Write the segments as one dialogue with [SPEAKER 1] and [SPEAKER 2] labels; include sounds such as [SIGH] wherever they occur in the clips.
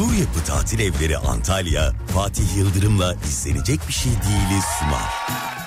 [SPEAKER 1] Su Yapı Tatil Evleri Antalya, Fatih Yıldırım'la izlenecek bir şey değiliz sunar.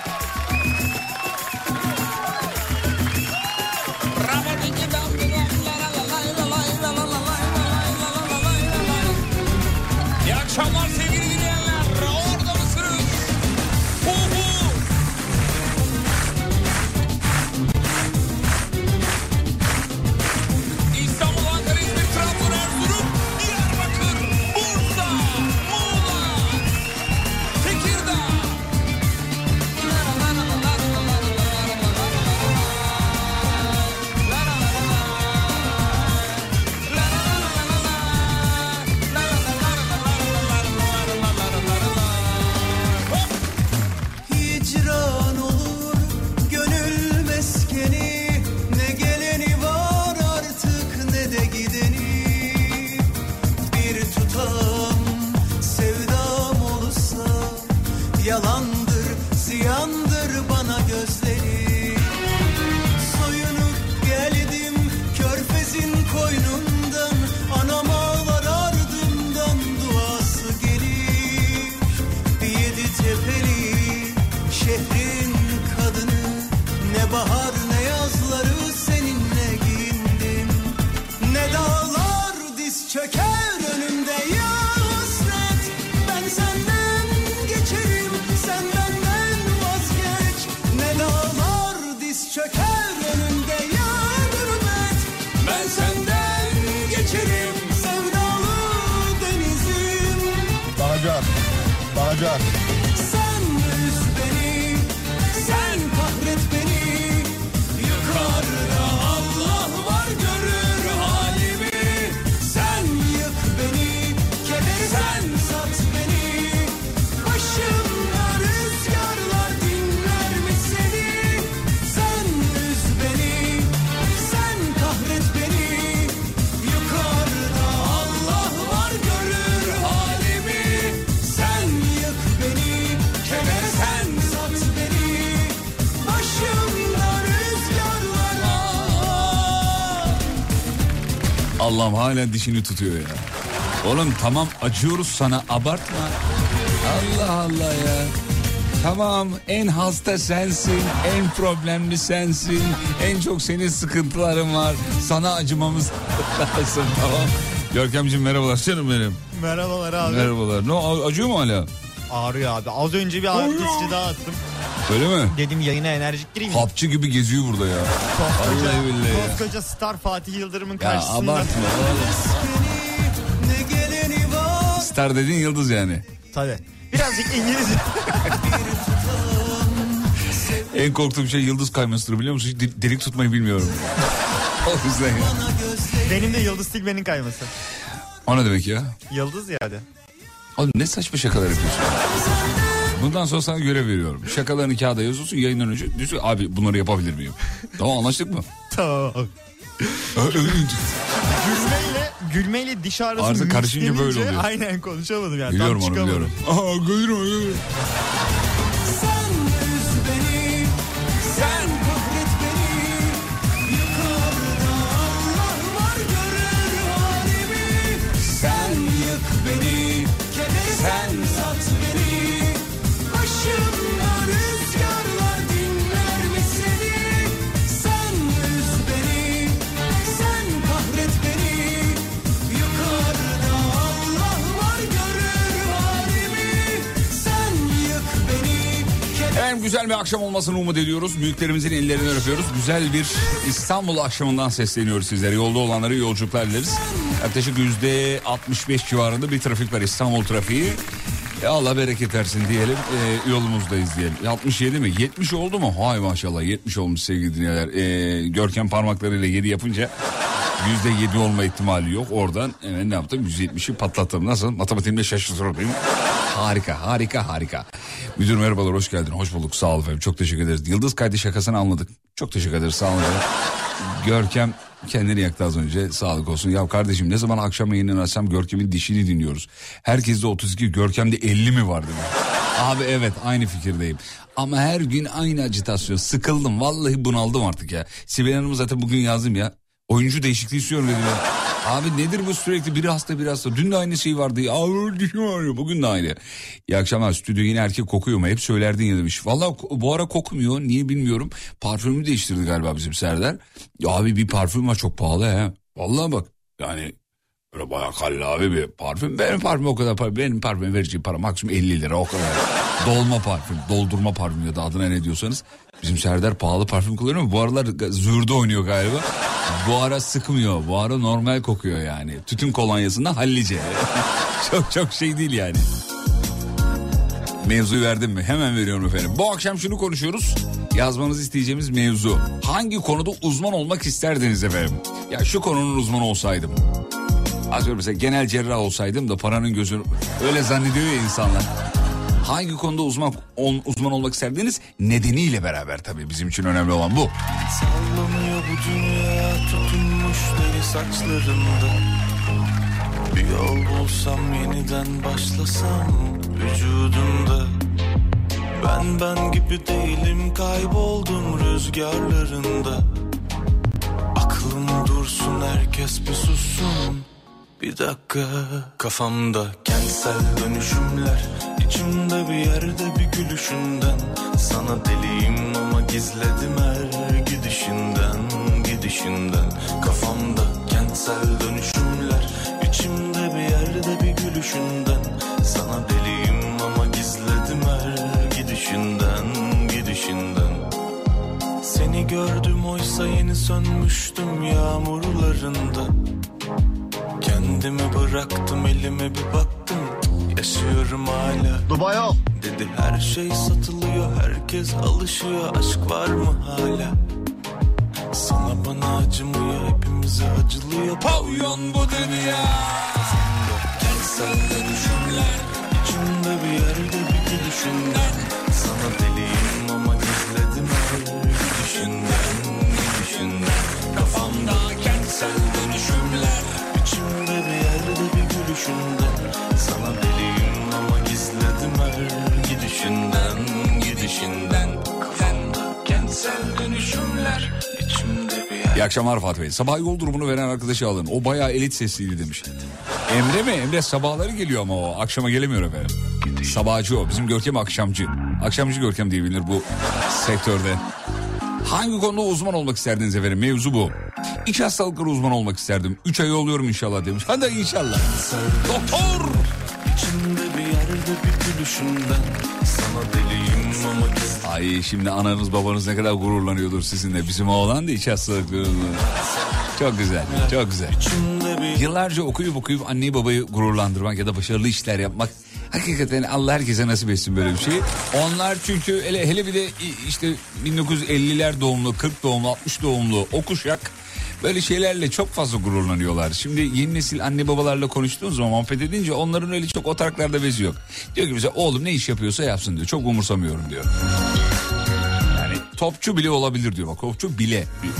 [SPEAKER 2] Allah'ım hala dişini tutuyor ya. Oğlum tamam acıyoruz sana abartma. Allah Allah ya. Tamam en hasta sensin, en problemli sensin, en çok senin sıkıntıların var. Sana acımamız [LAUGHS] lazım tamam. Görkemciğim merhabalar canım benim.
[SPEAKER 3] Merhabalar abi.
[SPEAKER 2] Merhabalar. Ne acıyor mu hala?
[SPEAKER 3] Ağrıyor abi. Az önce bir ağrı kesici daha attım.
[SPEAKER 2] Öyle mi?
[SPEAKER 3] Dedim yayına enerjik gireyim.
[SPEAKER 2] Hapçı gibi geziyor burada ya.
[SPEAKER 3] Koskoca,
[SPEAKER 2] ya.
[SPEAKER 3] koskoca star Fatih Yıldırım'ın
[SPEAKER 2] Ya
[SPEAKER 3] karşısında.
[SPEAKER 2] abartma oğlum.
[SPEAKER 4] geleni var.
[SPEAKER 2] Star dediğin yıldız yani.
[SPEAKER 3] Tabii. Birazcık İngilizce. [LAUGHS]
[SPEAKER 2] En korktuğum şey yıldız kaymasıdır biliyor musun? Hiç de- delik tutmayı bilmiyorum. [LAUGHS] o yüzden ya.
[SPEAKER 3] Benim de Yıldız Tilbe'nin kayması.
[SPEAKER 2] O ne demek ya?
[SPEAKER 3] Yıldız ya hadi.
[SPEAKER 2] Oğlum ne saçma şakalar yapıyorsun. Bundan sonra sana görev veriyorum. Şakalarını kağıda yazıyorsun yayından önce. Diyorsun abi bunları yapabilir miyim? Tamam anlaştık mı? [LAUGHS]
[SPEAKER 3] Tamam. Gülmeyle, gülmeyle diş ağrısı
[SPEAKER 2] Ağrısı karışınca böyle oluyor.
[SPEAKER 3] Aynen konuşamadım yani.
[SPEAKER 2] Biliyorum
[SPEAKER 3] Tam
[SPEAKER 2] onu
[SPEAKER 3] çıkamadım.
[SPEAKER 2] biliyorum. Aa gülüyorum gülüyorum.
[SPEAKER 4] Sen üz beni, sen kahret beni. Yukarıda Allah var görür halimi. Sen yık beni, keder sen sat beni.
[SPEAKER 2] En güzel bir akşam olmasını umut ediyoruz. Büyüklerimizin ellerinden öpüyoruz. Güzel bir İstanbul akşamından sesleniyoruz sizlere. Yolda olanlara yolculuklar dileriz. Yaklaşık yüzde 65 civarında bir trafik var İstanbul trafiği. E Allah bereket versin diyelim. E, yolumuzdayız diyelim. 67 mi? 70 oldu mu? Hay maşallah 70 olmuş sevgili dinleyenler. E, Görkem parmaklarıyla 7 yapınca yüzde 7 olma ihtimali yok. Oradan hemen ne yaptım? 170'i patlattım. Nasıl? Matematiğimde şaşırtıyorum. Harika, harika, harika. Müdür merhabalar, hoş geldin. Hoş bulduk, sağ ol efendim. Çok teşekkür ederiz. Yıldız kaydı şakasını anladık. Çok teşekkür ederiz, sağ olun. efendim. Görkem kendini yaktı az önce. Sağlık olsun. Ya kardeşim ne zaman akşam yayınını açsam Görkem'in dişini dinliyoruz. Herkeste 32, Görkem'de 50 mi var demiş. Abi evet aynı fikirdeyim. Ama her gün aynı acitasyon. Sıkıldım. Vallahi bunaldım artık ya. Sibel Hanım'a zaten bugün yazdım ya. Oyuncu değişikliği istiyorum dedim. Abi nedir bu sürekli biri hasta biri hasta. Dün de aynı şey vardı. Ya. Bugün de aynı. İyi akşamlar stüdyo yine erkek kokuyor mu? Hep söylerdin ya demiş. Valla bu ara kokmuyor. Niye bilmiyorum. Parfümü değiştirdi galiba bizim Serdar. Ya abi bir parfüm var çok pahalı he. Vallahi bak yani böyle bayağı kallavi bir parfüm. Benim parfüm o kadar para. Benim parfüm vereceğim para maksimum 50 lira o kadar. Dolma parfüm, doldurma parfüm ya da adına ne diyorsanız. Bizim Serdar pahalı parfüm kullanıyor mu? Bu aralar zürdü oynuyor galiba. Bu ara sıkmıyor. Bu ara normal kokuyor yani. Tütün kolonyasında hallice. [LAUGHS] çok çok şey değil yani. Mevzuyu verdim mi? Hemen veriyorum efendim. Bu akşam şunu konuşuyoruz. Yazmanızı isteyeceğimiz mevzu. Hangi konuda uzman olmak isterdiniz efendim? Ya şu konunun uzmanı olsaydım. Az önce mesela genel cerrah olsaydım da paranın gözünü öyle zannediyor ya insanlar. Hangi konuda uzman ol- uzman olmak isterdiniz? Nedeniyle beraber tabii bizim için önemli olan bu.
[SPEAKER 4] Sallanıyor bu dünya tutunmuş deli saçlarında Bir yol bulsam yeniden başlasam vücudumda Ben ben gibi değilim kayboldum rüzgarlarında Aklım dursun herkes bir sussun bir dakika. Kafamda kentsel dönüşümler içimde bir yerde bir gülüşünden. Sana deliyim ama gizledim her gidişinden Gidişinden. Kafamda kentsel dönüşümler içimde bir yerde bir gülüşünden. Sana deliyim ama gizledim her gidişinden Gidişinden. Seni gördüm oysa yeni sönmüştüm yağmurlarında Kendimi bıraktım elime bir baktım. Yaşıyorum hala.
[SPEAKER 5] Dubai ol.
[SPEAKER 4] Dedi her şey satılıyor herkes alışıyor. Aşk var mı hala? Sana bana acımıyor hepimize acılıyor. Pavyon bu dünya Kentsel dönüşümler içimde bir yerde bir gülüşünden. Sana deliyim gülüşünden Sana deliyim ama gizledim her gidişinden Gidişinden Kafamda kentsel dönüşümler içimde bir yer
[SPEAKER 2] İyi akşamlar Fatih Bey. Sabah yol durumunu veren arkadaşı alın. O bayağı elit sesliydi demiş. Emre mi? Emre sabahları geliyor ama o. Akşama gelemiyor efendim. Sabahçı o. Bizim Görkem akşamcı. Akşamcı Görkem diye bilinir bu sektörde. Hangi konuda uzman olmak isterdiniz efendim? Mevzu bu. İç hastalıkları uzman olmak isterdim. 3 ay oluyorum inşallah demiş. Hadi inşallah. Doktor! Ay şimdi ananız babanız ne kadar gururlanıyordur sizinle. Bizim oğlan da iç hastalıkları. Çok güzel, çok güzel. Yıllarca okuyup okuyup anneyi babayı gururlandırmak ya da başarılı işler yapmak hakikaten Allah herkese nasip etsin böyle bir şey. Onlar çünkü hele, hele bir de işte 1950'ler doğumlu, 40 doğumlu, 60 doğumlu o kuşak böyle şeylerle çok fazla gururlanıyorlar. Şimdi yeni nesil anne babalarla konuştuğun zaman muhabbet edince onların öyle çok o taraklarda bezi yok. Diyor ki bize oğlum ne iş yapıyorsa yapsın diyor. Çok umursamıyorum diyor. Yani topçu bile olabilir diyor bak topçu bile diyor.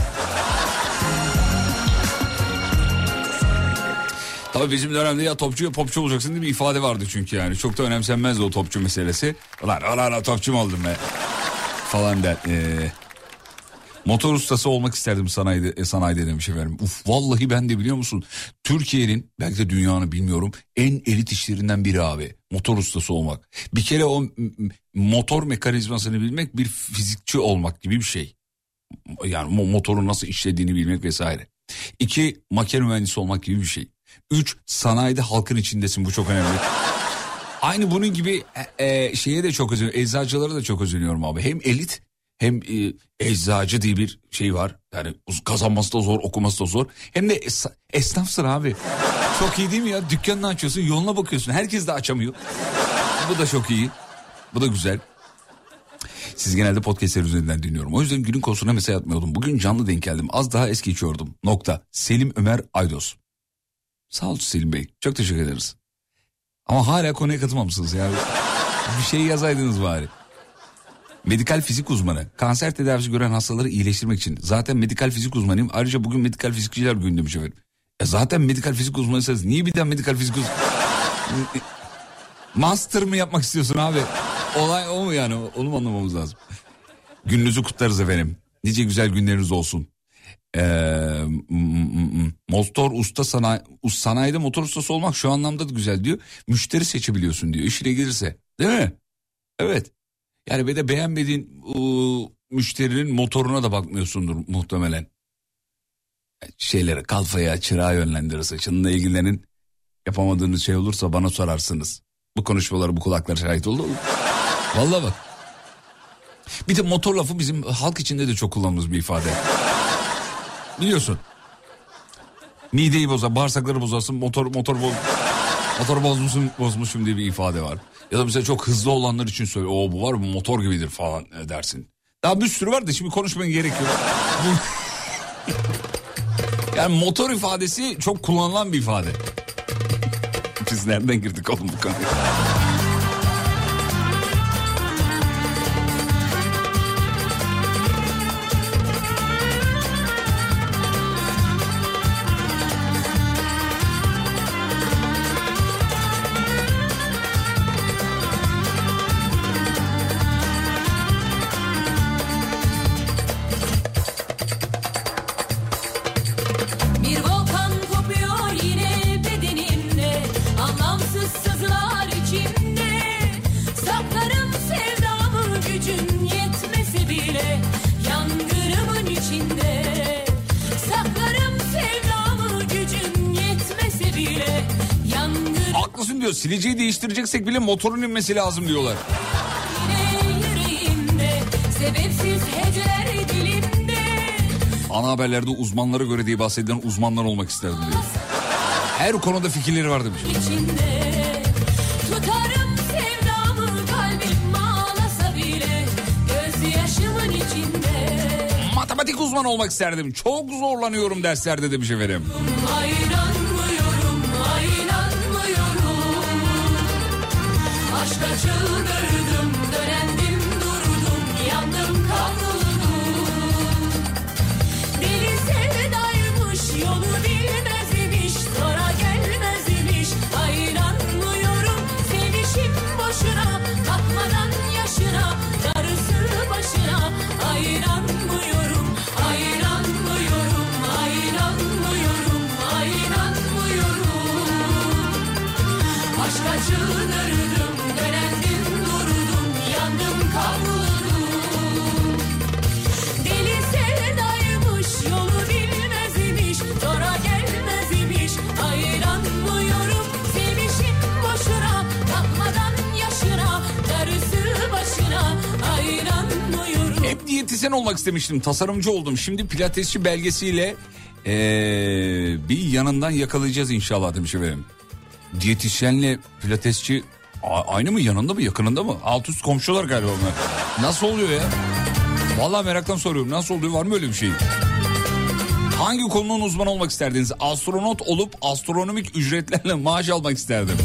[SPEAKER 2] Tabii bizim dönemde ya topçu ya popçu olacaksın diye bir ifade vardı çünkü yani. Çok da önemsenmezdi o topçu meselesi. Ulan ulan ulan topçu mu oldum be? Falan der. Ee, motor ustası olmak isterdim sanayide, e, sanayide demiş efendim. Uf vallahi ben de biliyor musun? Türkiye'nin belki de dünyanın bilmiyorum en elit işlerinden biri abi. Motor ustası olmak. Bir kere o motor mekanizmasını bilmek bir fizikçi olmak gibi bir şey. Yani mo- motorun nasıl işlediğini bilmek vesaire. İki makine mühendisi olmak gibi bir şey. Üç sanayide halkın içindesin bu çok önemli. Aynı bunun gibi e, e, şeye de çok özeniyorum. Eczacılara da çok özeniyorum abi. Hem elit hem e, eczacı diye bir şey var. Yani kazanması da zor, okuması da zor. Hem de es- esnafsın abi. Çok iyi değil mi ya? Dükkanını açıyorsun, yoluna bakıyorsun. Herkes de açamıyor. Bu da çok iyi. Bu da güzel. Siz genelde podcastler üzerinden dinliyorum. O yüzden günün konusuna mesaj atmıyordum. Bugün canlı denk geldim. Az daha eski içiyordum. Nokta. Selim Ömer Aydos. Sağ olun Selim Bey. Çok teşekkür ederiz. Ama hala konuya katılmamışsınız yani. Bir şey yazaydınız bari. Medikal fizik uzmanı. Kanser tedavisi gören hastaları iyileştirmek için. Zaten medikal fizik uzmanıyım. Ayrıca bugün medikal fizikçiler günü demiş efendim. Ya zaten medikal fizik uzmanıysanız niye bir daha medikal fizik uzmanı... Master mı yapmak istiyorsun abi? Olay o mu yani? Onu anlamamız lazım? Gününüzü kutlarız efendim. Nice güzel günleriniz olsun. Ee, motor usta sanayi, sanayide motor ustası olmak şu anlamda da güzel diyor. Müşteri seçebiliyorsun diyor işine gelirse. Değil mi? Evet. Yani bir de beğenmediğin ıı, müşterinin motoruna da bakmıyorsundur muhtemelen. Şeyleri kalfaya çırağa yönlendirirse şununla ilgilenin yapamadığınız şey olursa bana sorarsınız. Bu konuşmaları bu kulaklar şahit oldu mu? Vallahi bak. Bir de motor lafı bizim halk içinde de çok kullandığımız bir ifade. Biliyorsun. Mideyi bozar, bağırsakları bozarsın, motor motor boz, motor bozmuşsun, bozmuşum diye bir ifade var. Ya da mesela çok hızlı olanlar için söyle. O bu var bu motor gibidir falan e, dersin. Daha bir sürü var da şimdi konuşmaya gerek yok. [LAUGHS] Yani motor ifadesi çok kullanılan bir ifade. Biz nereden girdik oğlum bu konuya? Değiştireceksek bile motorun inmesi lazım diyorlar.
[SPEAKER 6] yüreğimde
[SPEAKER 2] Ana haberlerde uzmanlara göre diye bahsedilen uzmanlar olmak isterdim diyor. Her konuda fikirleri var demiş.
[SPEAKER 6] sevdamı bile içinde
[SPEAKER 2] Matematik uzmanı olmak isterdim. Çok zorlanıyorum derslerde demiş efendim. Olmak istemiştim. Tasarımcı oldum. Şimdi pilatesçi belgesiyle ee, bir yanından yakalayacağız inşallah demiş efendim. Diyetisyenle pilatesçi aynı mı yanında mı yakınında mı? Alt üst komşular galiba onlar. Nasıl oluyor ya? Vallahi meraktan soruyorum. Nasıl oluyor? Var mı öyle bir şey? Hangi konunun uzmanı olmak isterdiniz? Astronot olup astronomik ücretlerle maaş almak isterdim.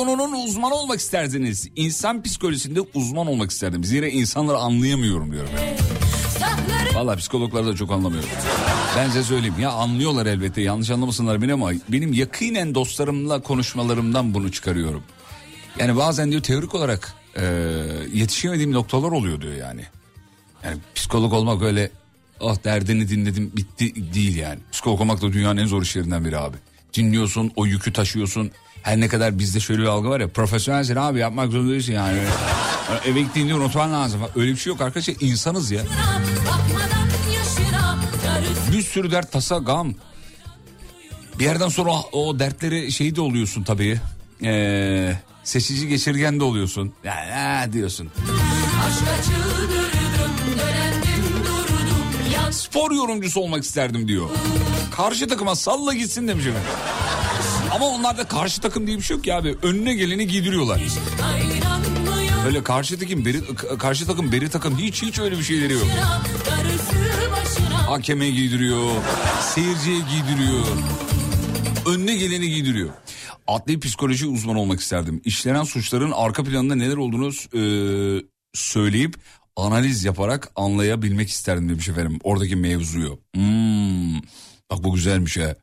[SPEAKER 2] Konunun uzmanı olmak isterdiniz? İnsan psikolojisinde uzman olmak isterdim. Zira insanları anlayamıyorum diyorum.
[SPEAKER 6] Saklarım
[SPEAKER 2] Valla psikologlar da çok anlamıyor. Ben size söyleyeyim ya anlıyorlar elbette yanlış anlamasınlar beni ama benim yakinen dostlarımla konuşmalarımdan bunu çıkarıyorum. Yani bazen diyor teorik olarak e, yetişemediğim noktalar oluyor diyor yani. Yani psikolog olmak öyle ah derdini dinledim bitti değil yani. Psikolog olmak da dünyanın en zor işlerinden biri abi. Dinliyorsun o yükü taşıyorsun. Her ne kadar bizde şöyle bir algı var ya profesyonelsin abi yapmak zorunda değilsin yani. [LAUGHS] Eve gittiğinde unutman lazım. Öyle bir şey yok arkadaşlar insanız ya. Bir sürü dert tasa gam. Bir yerden sonra o, dertleri şey de oluyorsun tabii. Ee, seçici geçirgen de oluyorsun. Yani ha diyorsun. Spor yorumcusu olmak isterdim diyor. Karşı takıma salla gitsin demiş efendim. Ama onlarda karşı takım diye bir şey yok ya abi. Önüne geleni giydiriyorlar. Öyle karşı takım beri, karşı takım beri takım hiç hiç öyle bir şeyleri yok. Hakeme giydiriyor, seyirciye giydiriyor. Önüne geleni giydiriyor. Adli psikoloji uzmanı olmak isterdim. İşlenen suçların arka planında neler olduğunu e, söyleyip analiz yaparak anlayabilmek isterdim demiş efendim. Oradaki mevzuyu. Hmm, bak bu güzelmiş ha.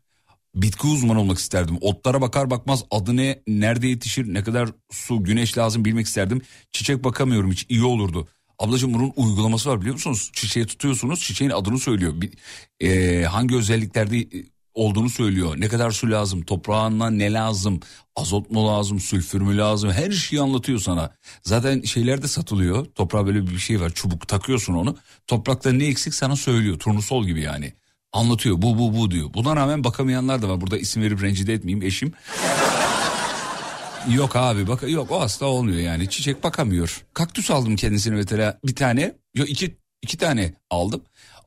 [SPEAKER 2] Bitki uzmanı olmak isterdim. Otlara bakar bakmaz adı ne, nerede yetişir, ne kadar su, güneş lazım bilmek isterdim. Çiçek bakamıyorum hiç iyi olurdu. Ablacığım bunun uygulaması var biliyor musunuz? Çiçeği tutuyorsunuz çiçeğin adını söylüyor. Bir, e, hangi özelliklerde e, olduğunu söylüyor. Ne kadar su lazım, toprağına ne lazım, azot mu lazım, sülfür mü lazım her şeyi anlatıyor sana. Zaten şeyler de satılıyor. Toprağa böyle bir şey var çubuk takıyorsun onu. Toprakta ne eksik sana söylüyor turnusol gibi yani. Anlatıyor bu bu bu diyor. Buna rağmen bakamayanlar da var. Burada isim verip rencide etmeyeyim eşim. Yok abi bak yok o hasta olmuyor yani çiçek bakamıyor. Kaktüs aldım kendisine mesela bir tane yok iki iki tane aldım.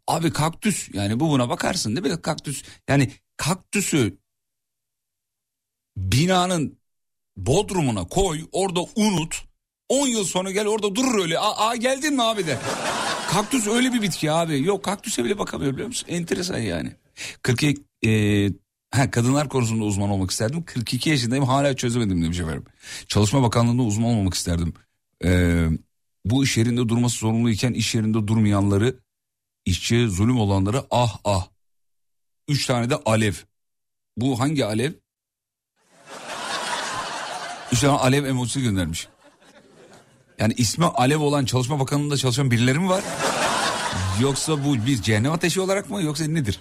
[SPEAKER 2] Abi kaktüs yani bu buna bakarsın değil mi kaktüs yani kaktüsü binanın bodrumuna koy orada unut 10 yıl sonra gel orada durur öyle aa, aa geldin mi abi de. Kaktüs öyle bir bitki abi yok kaktüse bile bakamıyor biliyor musun enteresan yani. 42 e, Ha, kadınlar konusunda uzman olmak isterdim. 42 yaşındayım hala çözemedim demiş efendim. Çalışma Bakanlığı'nda uzman olmak isterdim. Ee, bu iş yerinde durması zorunluyken iş yerinde durmayanları, işçiye zulüm olanları ah ah. Üç tane de alev. Bu hangi alev? Üç tane alev emojisi göndermiş. Yani ismi alev olan Çalışma Bakanlığı'nda çalışan birileri mi var? Yoksa bu bir cehennem ateşi olarak mı yoksa nedir?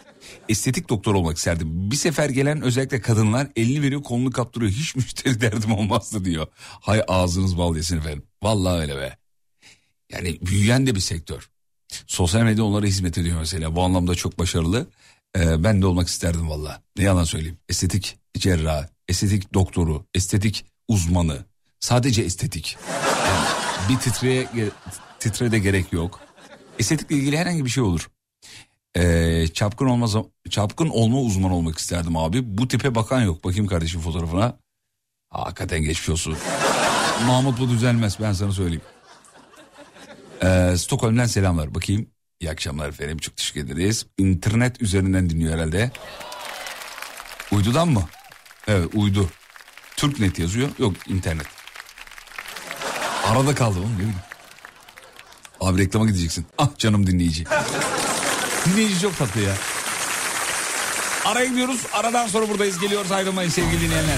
[SPEAKER 2] Estetik doktor olmak isterdim. Bir sefer gelen özellikle kadınlar elini veriyor kolunu kaptırıyor. Hiç müşteri derdim olmazdı diyor. Hay ağzınız bal yesin efendim. Vallahi öyle be. Yani büyüyen de bir sektör. Sosyal medya onlara hizmet ediyor mesela. Bu anlamda çok başarılı. Ee, ben de olmak isterdim valla. Ne yalan söyleyeyim. Estetik cerrah, estetik doktoru, estetik uzmanı. Sadece estetik. Yani bir titreye, titre de gerek yok. Estetikle ilgili herhangi bir şey olur. Ee, çapkın olmaz çapkın olma uzmanı olmak isterdim abi. Bu tipe bakan yok. Bakayım kardeşim fotoğrafına. Hakikaten geçmiş olsun. Mahmut bu düzelmez ben sana söyleyeyim. Ee, Stockholm'den selamlar. Bakayım. İyi akşamlar efendim. Çok teşekkür ederiz. İnternet üzerinden dinliyor herhalde. Uydudan mı? Evet uydu. Türknet yazıyor. Yok internet. Arada kaldı oğlum ne bileyim. Abi reklama gideceksin. Ah canım dinleyici. dinleyici çok tatlı ya. Araya gidiyoruz. Aradan sonra buradayız. Geliyoruz ayrılmayın sevgili dinleyenler.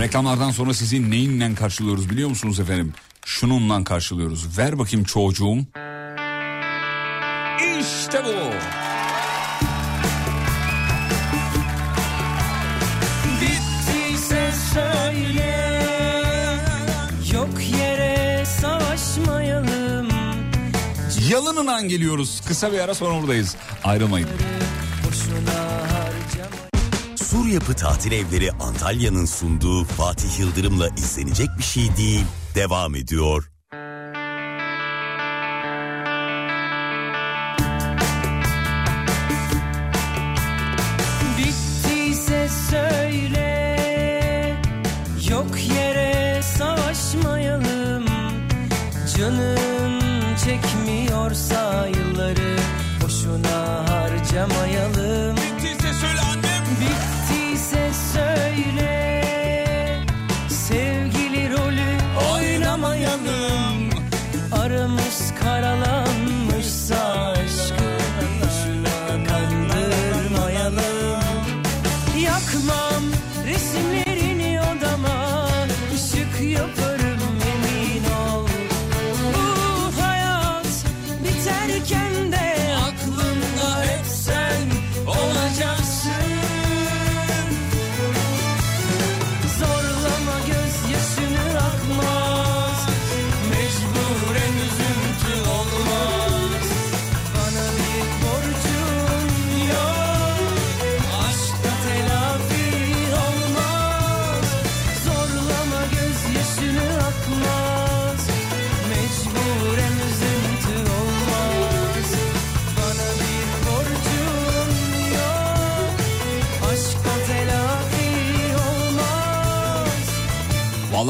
[SPEAKER 2] Reklamlardan sonra sizi neyinle karşılıyoruz biliyor musunuz efendim? Şununla karşılıyoruz. Ver bakayım çocuğum. İşte bu. Yalınınan geliyoruz. Kısa bir ara sonra buradayız. Ayrılmayın.
[SPEAKER 7] Sur Yapı Tatil Evleri Antalya'nın sunduğu Fatih Yıldırım'la izlenecek bir şey değil. Devam ediyor.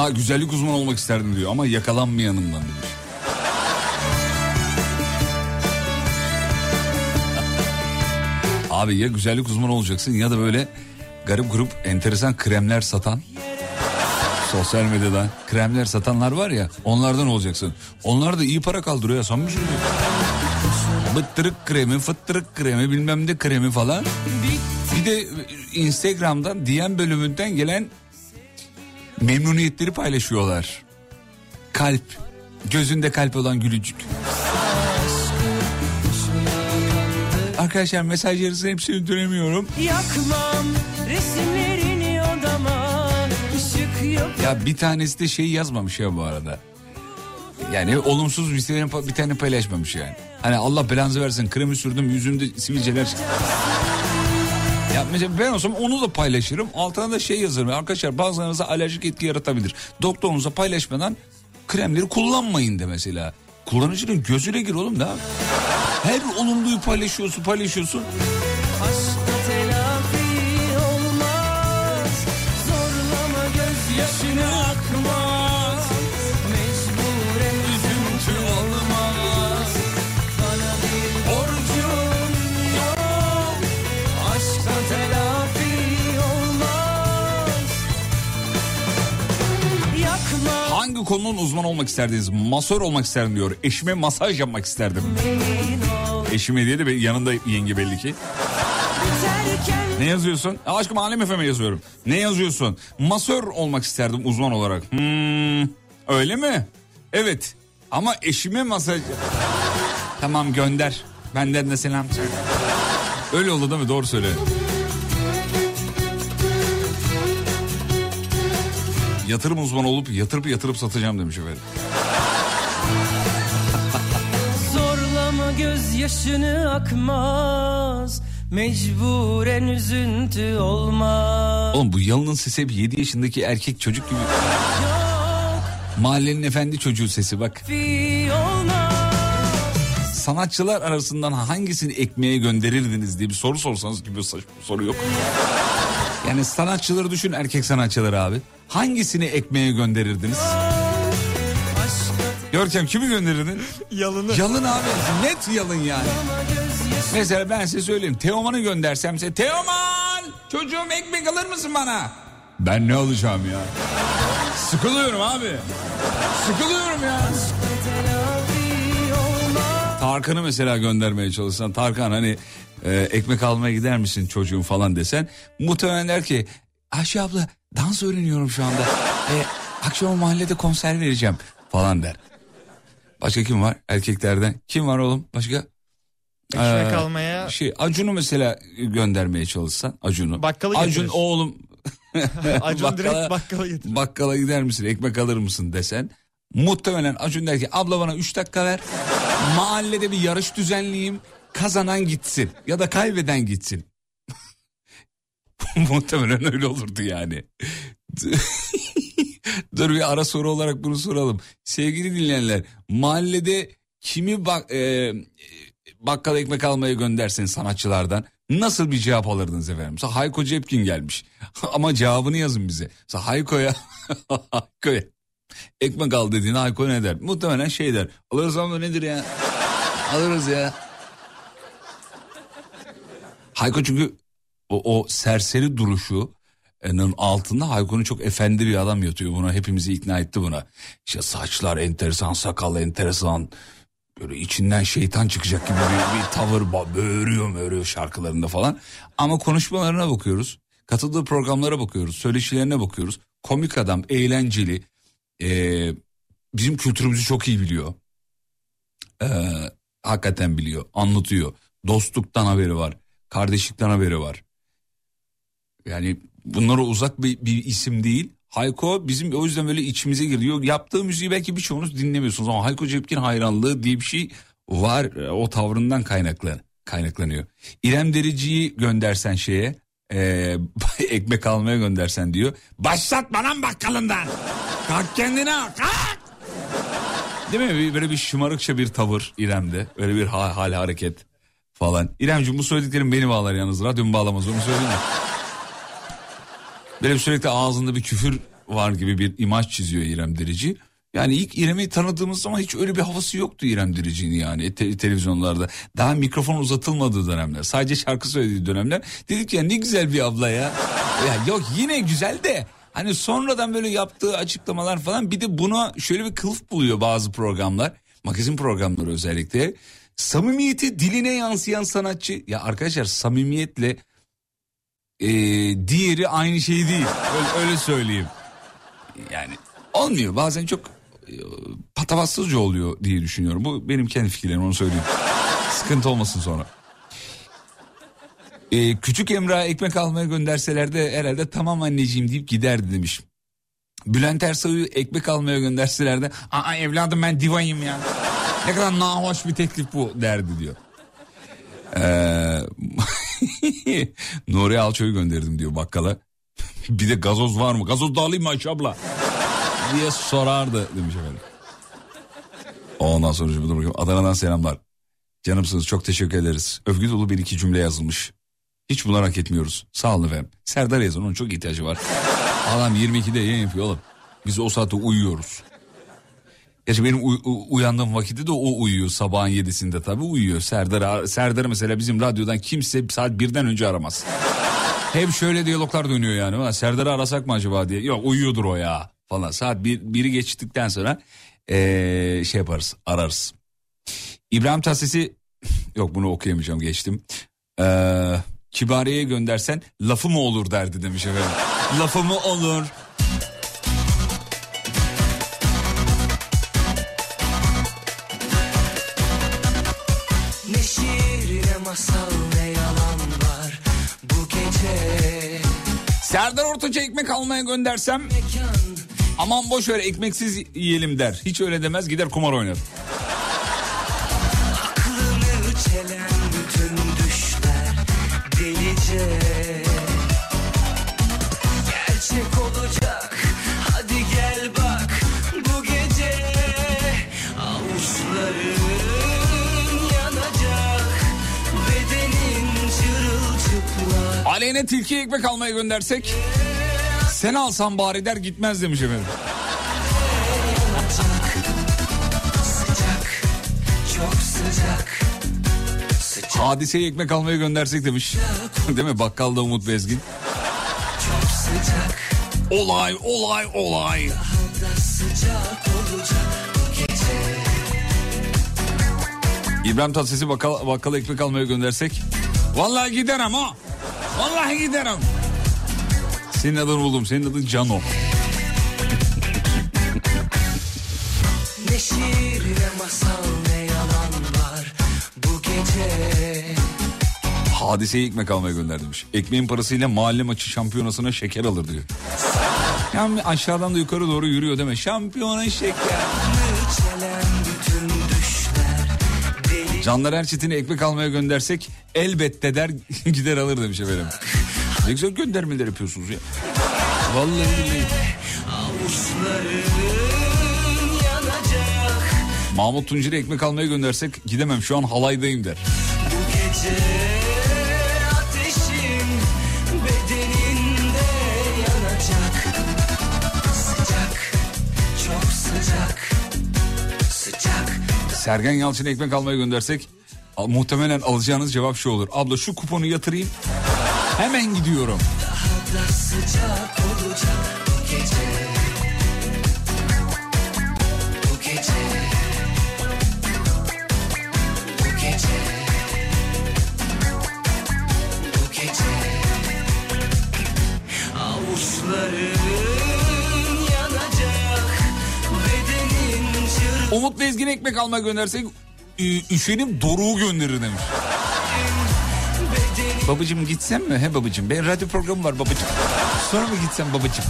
[SPEAKER 2] Valla güzellik uzmanı olmak isterdim diyor ama yakalanmayanımdan demiş. Abi ya güzellik uzmanı olacaksın ya da böyle garip grup enteresan kremler satan sosyal medyada kremler satanlar var ya onlardan olacaksın. Onlar da iyi para kaldırıyor samimi söylüyorum. Bıttırık kremi, fıttırık kremi, bilmem ne kremi falan. Bir de Instagram'dan DM bölümünden gelen memnuniyetleri paylaşıyorlar. Kalp, gözünde kalp olan gülücük. Arkadaşlar mesajlarınızın hepsini dönemiyorum.
[SPEAKER 8] Yakmam resimlerini odama ışık yok
[SPEAKER 2] Ya bir tanesi de şey yazmamış ya bu arada. Yani olumsuz bir tane, bir tane paylaşmamış yani. Hani Allah belanızı versin kremi sürdüm yüzümde sivilceler çıktı. Ya mesela ben olsam onu da paylaşırım. Altına da şey yazarım. Arkadaşlar bazılarınıza alerjik etki yaratabilir. Doktorunuza paylaşmadan kremleri kullanmayın de mesela. Kullanıcının gözüne gir oğlum da. Her olumluyu paylaşıyorsun paylaşıyorsun. Konunun uzmanı olmak isterdiniz? Masör olmak isterdim diyor. Eşime masaj yapmak isterdim. Eşime diye de yanında yenge belli ki. Ne yazıyorsun? Ya aşkım Alem Efe'me yazıyorum. Ne yazıyorsun? Masör olmak isterdim uzman olarak. Hmm, öyle mi? Evet. Ama eşime masaj... tamam gönder. Benden de selam söyle. Öyle oldu değil mi? Doğru söyle. Yatırım uzmanı olup yatırıp yatırıp satacağım demiş efendim.
[SPEAKER 8] Zorlama gözyaşını akmaz Mecburen üzüntü olmaz
[SPEAKER 2] Oğlum bu yalının sesi hep 7 yaşındaki erkek çocuk gibi. Mahallenin efendi çocuğu sesi bak. Sanatçılar arasından hangisini ekmeğe gönderirdiniz diye bir soru sorsanız gibi saçma bir soru yok. Yani sanatçıları düşün erkek sanatçıları abi. Hangisini ekmeğe gönderirdiniz? Görkem kimi gönderirdin?
[SPEAKER 3] Yalını.
[SPEAKER 2] Yalın abi net yalın yani. Mesela ben size söyleyeyim Teoman'ı göndersem size Teoman çocuğum ekmek alır mısın bana? Ben ne alacağım ya? Sıkılıyorum abi. Sıkılıyorum ya. Tarkan'ı mesela göndermeye çalışsan Tarkan hani e, ekmek almaya gider misin çocuğum falan desen muhtemelen der ki Ayşe abla dans öğreniyorum şu anda. E, akşam mahallede konser vereceğim falan der. Başka kim var erkeklerden? Kim var oğlum başka?
[SPEAKER 3] Ekmek
[SPEAKER 2] Ee,
[SPEAKER 3] almaya
[SPEAKER 2] Şey Acun'u mesela göndermeye çalışsan Acun'u.
[SPEAKER 3] Bakkalı
[SPEAKER 2] Acun
[SPEAKER 3] getirir.
[SPEAKER 2] oğlum [LAUGHS]
[SPEAKER 3] Acun
[SPEAKER 2] bakkala-
[SPEAKER 3] direkt bakkala getirir.
[SPEAKER 2] bakkala gider misin ekmek alır mısın desen. Muhtemelen Acun der ki abla bana 3 dakika ver. Mahallede bir yarış düzenleyeyim. Kazanan gitsin ya da kaybeden gitsin. [LAUGHS] Muhtemelen öyle olurdu yani. [LAUGHS] Dur bir ara soru olarak bunu soralım. Sevgili dinleyenler mahallede kimi bak, e, bakkala ekmek almaya göndersin sanatçılardan nasıl bir cevap alırdınız efendim? Mesela Hayko Cepkin gelmiş [LAUGHS] ama cevabını yazın bize. Mesela Hayko'ya Hayko'ya ekmek al dediğinde Hayko ne der? Muhtemelen şey der. Alırız ama nedir ya? Alırız ya. Hayko çünkü o, o serseri duruşu altında Hayko'nun çok efendi bir adam yatıyor buna. Hepimizi ikna etti buna. İşte saçlar enteresan, sakal enteresan. Böyle içinden şeytan çıkacak gibi bir, bir tavır böğürüyor böğürüyor şarkılarında falan. Ama konuşmalarına bakıyoruz. Katıldığı programlara bakıyoruz. Söyleşilerine bakıyoruz. Komik adam, eğlenceli. Ee, bizim kültürümüzü çok iyi biliyor. Ee, hakikaten biliyor, anlatıyor. Dostluktan haberi var. Kardeşlikten haberi var. Yani bunlara uzak bir, bir isim değil. Hayko bizim o yüzden böyle içimize giriyor. Yaptığı müziği belki birçoğunuz dinlemiyorsunuz ama Hayko Cepkin hayranlığı diye bir şey var. O tavrından kaynaklan, kaynaklanıyor. İrem Derici'yi göndersen şeye e, [LAUGHS] ekmek almaya göndersen diyor. Başlat bana bakkalından. Kalk kendine kalk. Değil mi? Böyle bir şımarıkça bir tavır İrem'de. Öyle bir hal, hal hareket falan. İremciğim bu söylediklerim beni bağlar yalnız. Radyomu bağlamaz onu söyleyeyim? Böyle sürekli ağzında bir küfür var gibi bir imaj çiziyor İrem Derici. Yani ilk İrem'i tanıdığımız zaman hiç öyle bir havası yoktu İrem Derici'nin yani te- televizyonlarda. Daha mikrofon uzatılmadığı dönemler. Sadece şarkı söylediği dönemler. Dedik ya ne güzel bir abla ya. ya yok yine güzel de hani sonradan böyle yaptığı açıklamalar falan bir de buna şöyle bir kılıf buluyor bazı programlar. Magazin programları özellikle. Samimiyeti diline yansıyan sanatçı. Ya arkadaşlar samimiyetle e, diğeri aynı şey değil. Öyle, öyle söyleyeyim. Yani olmuyor bazen çok e, patavatsızca oluyor diye düşünüyorum. Bu benim kendi fikirlerim onu söyleyeyim. Sıkıntı olmasın sonra. E, küçük Emrah'a ekmek almaya gönderseler de herhalde tamam anneciğim deyip giderdi demiş. Bülent Ersoy'u ekmek almaya gönderseler de aa evladım ben divayım ya. Ne kadar nahoş bir teklif bu derdi diyor. Ee, [LAUGHS] Nuri Alço'yu gönderdim diyor bakkala. [LAUGHS] bir de gazoz var mı? Gazoz da alayım mı Ayşe abla? [LAUGHS] diye sorardı demiş efendim. Ondan sonra. Adana'dan selamlar. Canımsınız çok teşekkür ederiz. Övgü dolu bir iki cümle yazılmış. Hiç bunlar hak etmiyoruz. Sağ olun efendim. Serdar yazın onun çok ihtiyacı var. Adam 22'de yayın yapıyor oğlum. Biz o saatte uyuyoruz. Gerçi benim uy- uyandığım vakitte de o uyuyor. Sabahın yedisinde tabii uyuyor. Serdar, Serdar mesela bizim radyodan kimse saat birden önce aramaz. Hep şöyle diyaloglar dönüyor yani. "Ulan Serdar'ı arasak mı acaba diye. Yok uyuyordur o ya falan. Saat bir, biri geçtikten sonra ee, şey yaparız ararız. İbrahim Tatlıses'i yok bunu okuyamayacağım geçtim. Ee, Kibariye'ye göndersen lafı mı olur derdi demiş efendim. lafı mı olur? Serdar Ortaç'a ekmek almaya göndersem aman boş ver ekmeksiz yiyelim der. Hiç öyle demez gider kumar oynar. Aleyhine tilki ekmek almaya göndersek sen alsan bari der gitmez demiş efendim. Hadiseye ekmek almaya göndersek demiş. [LAUGHS] Değil mi? Bakkalda Umut Bezgin. Olay olay olay. İbrahim Tatlıses'i bakkal, bakkala ekmek almaya göndersek. Vallahi giderim ha. Vallahi giderim. Senin adını buldum. Senin adın Cano.
[SPEAKER 8] Ne şiir ne masal ne yalan var bu gece
[SPEAKER 2] Hadiseye ekmek almaya göndermiş. Ekmeğin parasıyla mahalle maçı şampiyonasına şeker alır diyor. Yani aşağıdan da yukarı doğru yürüyor deme. Şampiyona şeker.
[SPEAKER 8] Çelen bütün
[SPEAKER 2] Canlar Erçetin'e ekmek almaya göndersek elbette der [LAUGHS] gider alır demiş efendim. Ne güzel göndermeler yapıyorsunuz ya. Vallahi billahi. Mahmut Tuncer'e ekmek almaya göndersek gidemem şu an halaydayım der.
[SPEAKER 8] bu gece
[SPEAKER 2] Sergen Yalçın'a ekmek almaya göndersek muhtemelen alacağınız cevap şu olur. Abla şu kuponu yatırayım hemen gidiyorum.
[SPEAKER 8] da sıcak olacak
[SPEAKER 2] Bezgin'e ekmek almaya göndersek üşenip Doruk'u gönderir demiş. Babacım gitsem mi? He babacım ben radyo programı var babacım. Sonra mı gitsem babacım?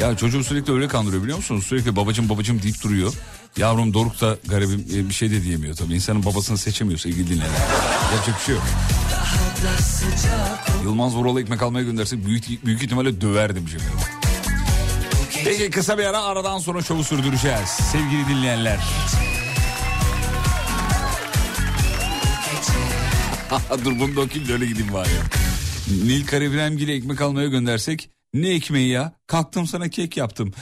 [SPEAKER 2] Ya çocuğu sürekli öyle kandırıyor biliyor musunuz? Sürekli babacım babacım deyip duruyor. Yavrum Doruk da garibim e, bir şey de diyemiyor tabii. İnsanın babasını seçemiyor sevgili dinleyenler. Yapacak bir şey yok. Yılmaz Vural'a ekmek almaya göndersek büyük, büyük ihtimalle döver demiş efendim. Peki kısa bir ara aradan sonra şovu sürdüreceğiz. Sevgili dinleyenler. [LAUGHS] Dur bunu da okuyayım da öyle gideyim bari. Nil Karabilemgil'e ekmek almaya göndersek ne ekmeği ya? Kalktım sana kek yaptım.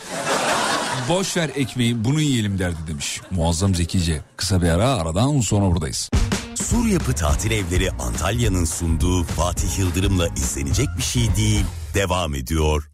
[SPEAKER 2] Boş ver ekmeği bunu yiyelim derdi demiş. Muazzam zekice. Kısa bir ara aradan sonra buradayız.
[SPEAKER 1] Sur Yapı Tatil Evleri Antalya'nın sunduğu Fatih Yıldırım'la izlenecek bir şey değil. Devam ediyor.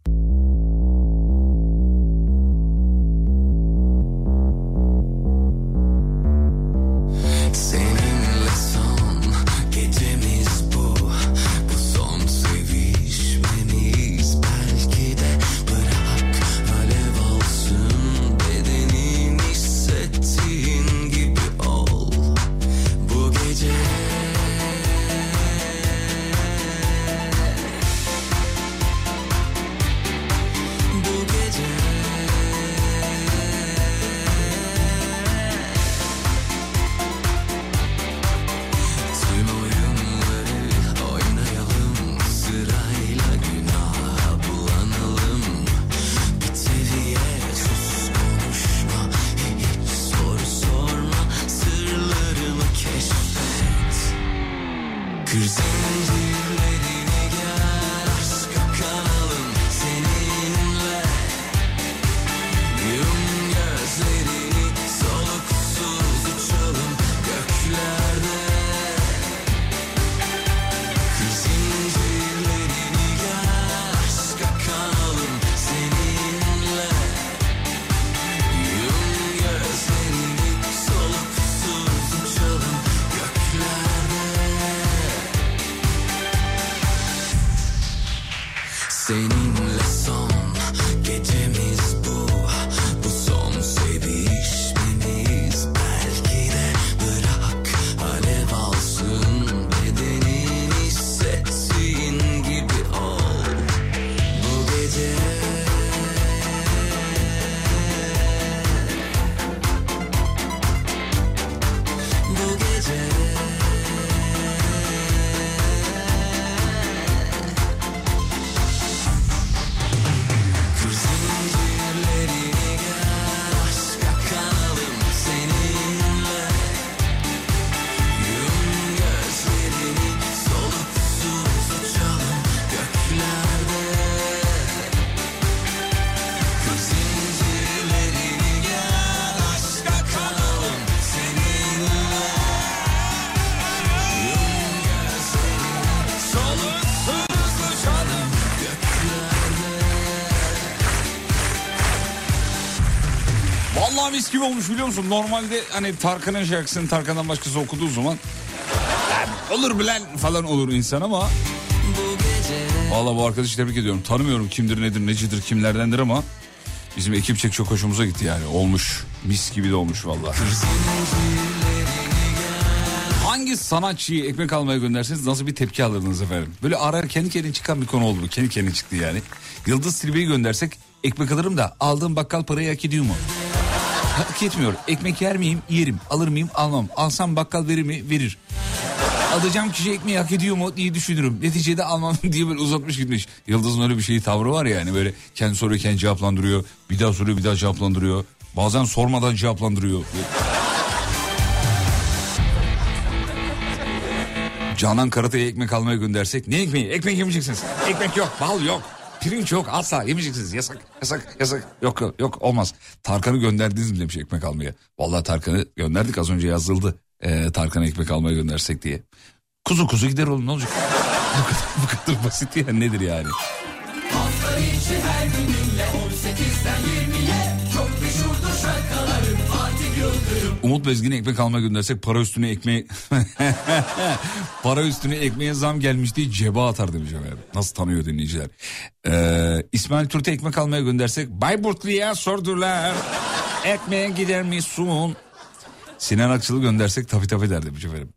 [SPEAKER 2] Vallahi mis gibi olmuş biliyor musun? Normalde hani Tarkan'ın şarkısını Tarkan'dan başkası okuduğu zaman "Lan olur bilen falan olur insan ama Vallahi bu arkadaşı tebrik ediyorum. Tanımıyorum kimdir nedir necidir kimlerdendir ama bizim ekipçek çok hoşumuza gitti yani. Olmuş. Mis gibi de olmuş vallahi. Hangi sanatçıyı ekmek almaya gönderseniz nasıl bir tepki alırdınız efendim? Böyle arar kendi kendine çıkan bir konu oldu bu. Kendi kendine çıktı yani. Yıldız Tilbe'yi göndersek ekmek alırım da aldığım bakkal parayı hak ediyor mu? Hak etmiyor. Ekmek yer miyim? Yerim. Alır mıyım? Almam. Alsam bakkal verir mi? Verir. Alacağım kişi ekmeği hak ediyor mu diye düşünürüm. Neticede almam [LAUGHS] diye böyle uzatmış gitmiş. Yıldız'ın öyle bir şeyi tavrı var ya yani böyle kendi soruyor kendi cevaplandırıyor. Bir daha soruyor bir daha cevaplandırıyor. Bazen sormadan cevaplandırıyor. Canan Karatay'a ekmek almaya göndersek ne ekmeği? Ekmek yemeyeceksiniz. Ekmek yok, bal yok. Pirinç yok asla yemeyeceksiniz. Yasak, yasak, yasak. Yok, yok, yok olmaz. Tarkan'ı gönderdiniz mi demiş ekmek almaya. Vallahi Tarkan'ı gönderdik az önce yazıldı. Ee, Tarkan'a ekmek almaya göndersek diye. Kuzu kuzu gider oğlum ne olacak? [LAUGHS] bu, kadar, bu kadar basit ya nedir yani? Umut Bezgin'e ekmek almaya göndersek para üstüne ekmeği... [LAUGHS] para üstüne ekmeğe zam gelmiş diye ceba atar demiş efendim. Nasıl tanıyor dinleyiciler. Ee, İsmail Türk'e ekmek almaya göndersek Bayburtlu'ya sordular. Ekmeğe gider misin? Sinan Akçıl'ı göndersek tabii tabii der demiş efendim.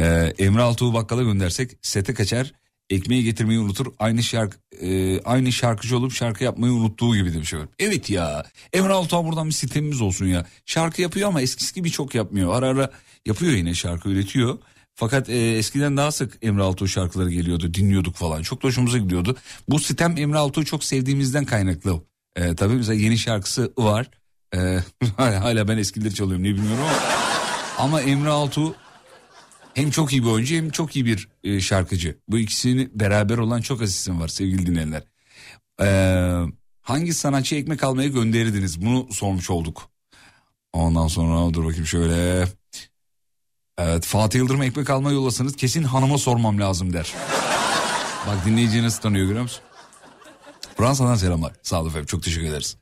[SPEAKER 2] Ee, Emre Altuğ'u bakkala göndersek sete kaçar. Ekmeği getirmeyi unutur. Aynı şarkı e, aynı şarkıcı olup şarkı yapmayı unuttuğu gibi demiş efendim. Evet ya. Emre Altuğ'a buradan bir sistemimiz olsun ya. Şarkı yapıyor ama eskisi gibi çok yapmıyor. Ara ara yapıyor yine şarkı üretiyor. Fakat e, eskiden daha sık Emre Altuğ şarkıları geliyordu. Dinliyorduk falan. Çok da hoşumuza gidiyordu. Bu sitem Emre Altuğ'u çok sevdiğimizden kaynaklı. E, tabii mesela yeni şarkısı var. E, [LAUGHS] hala ben eskileri çalıyorum ne bilmiyorum ama. Ama Emre Altuğ hem çok iyi bir oyuncu hem çok iyi bir e, şarkıcı. Bu ikisini beraber olan çok az isim var sevgili dinleyenler. Ee, hangi sanatçı ekmek almaya gönderirdiniz? Bunu sormuş olduk. Ondan sonra dur bakayım şöyle. Evet Fatih Yıldırım ekmek almaya yollasanız kesin hanıma sormam lazım der. Bak dinleyici nasıl tanıyor görüyor musun? Fransa'dan selamlar. Sağ olun efendim çok teşekkür ederiz.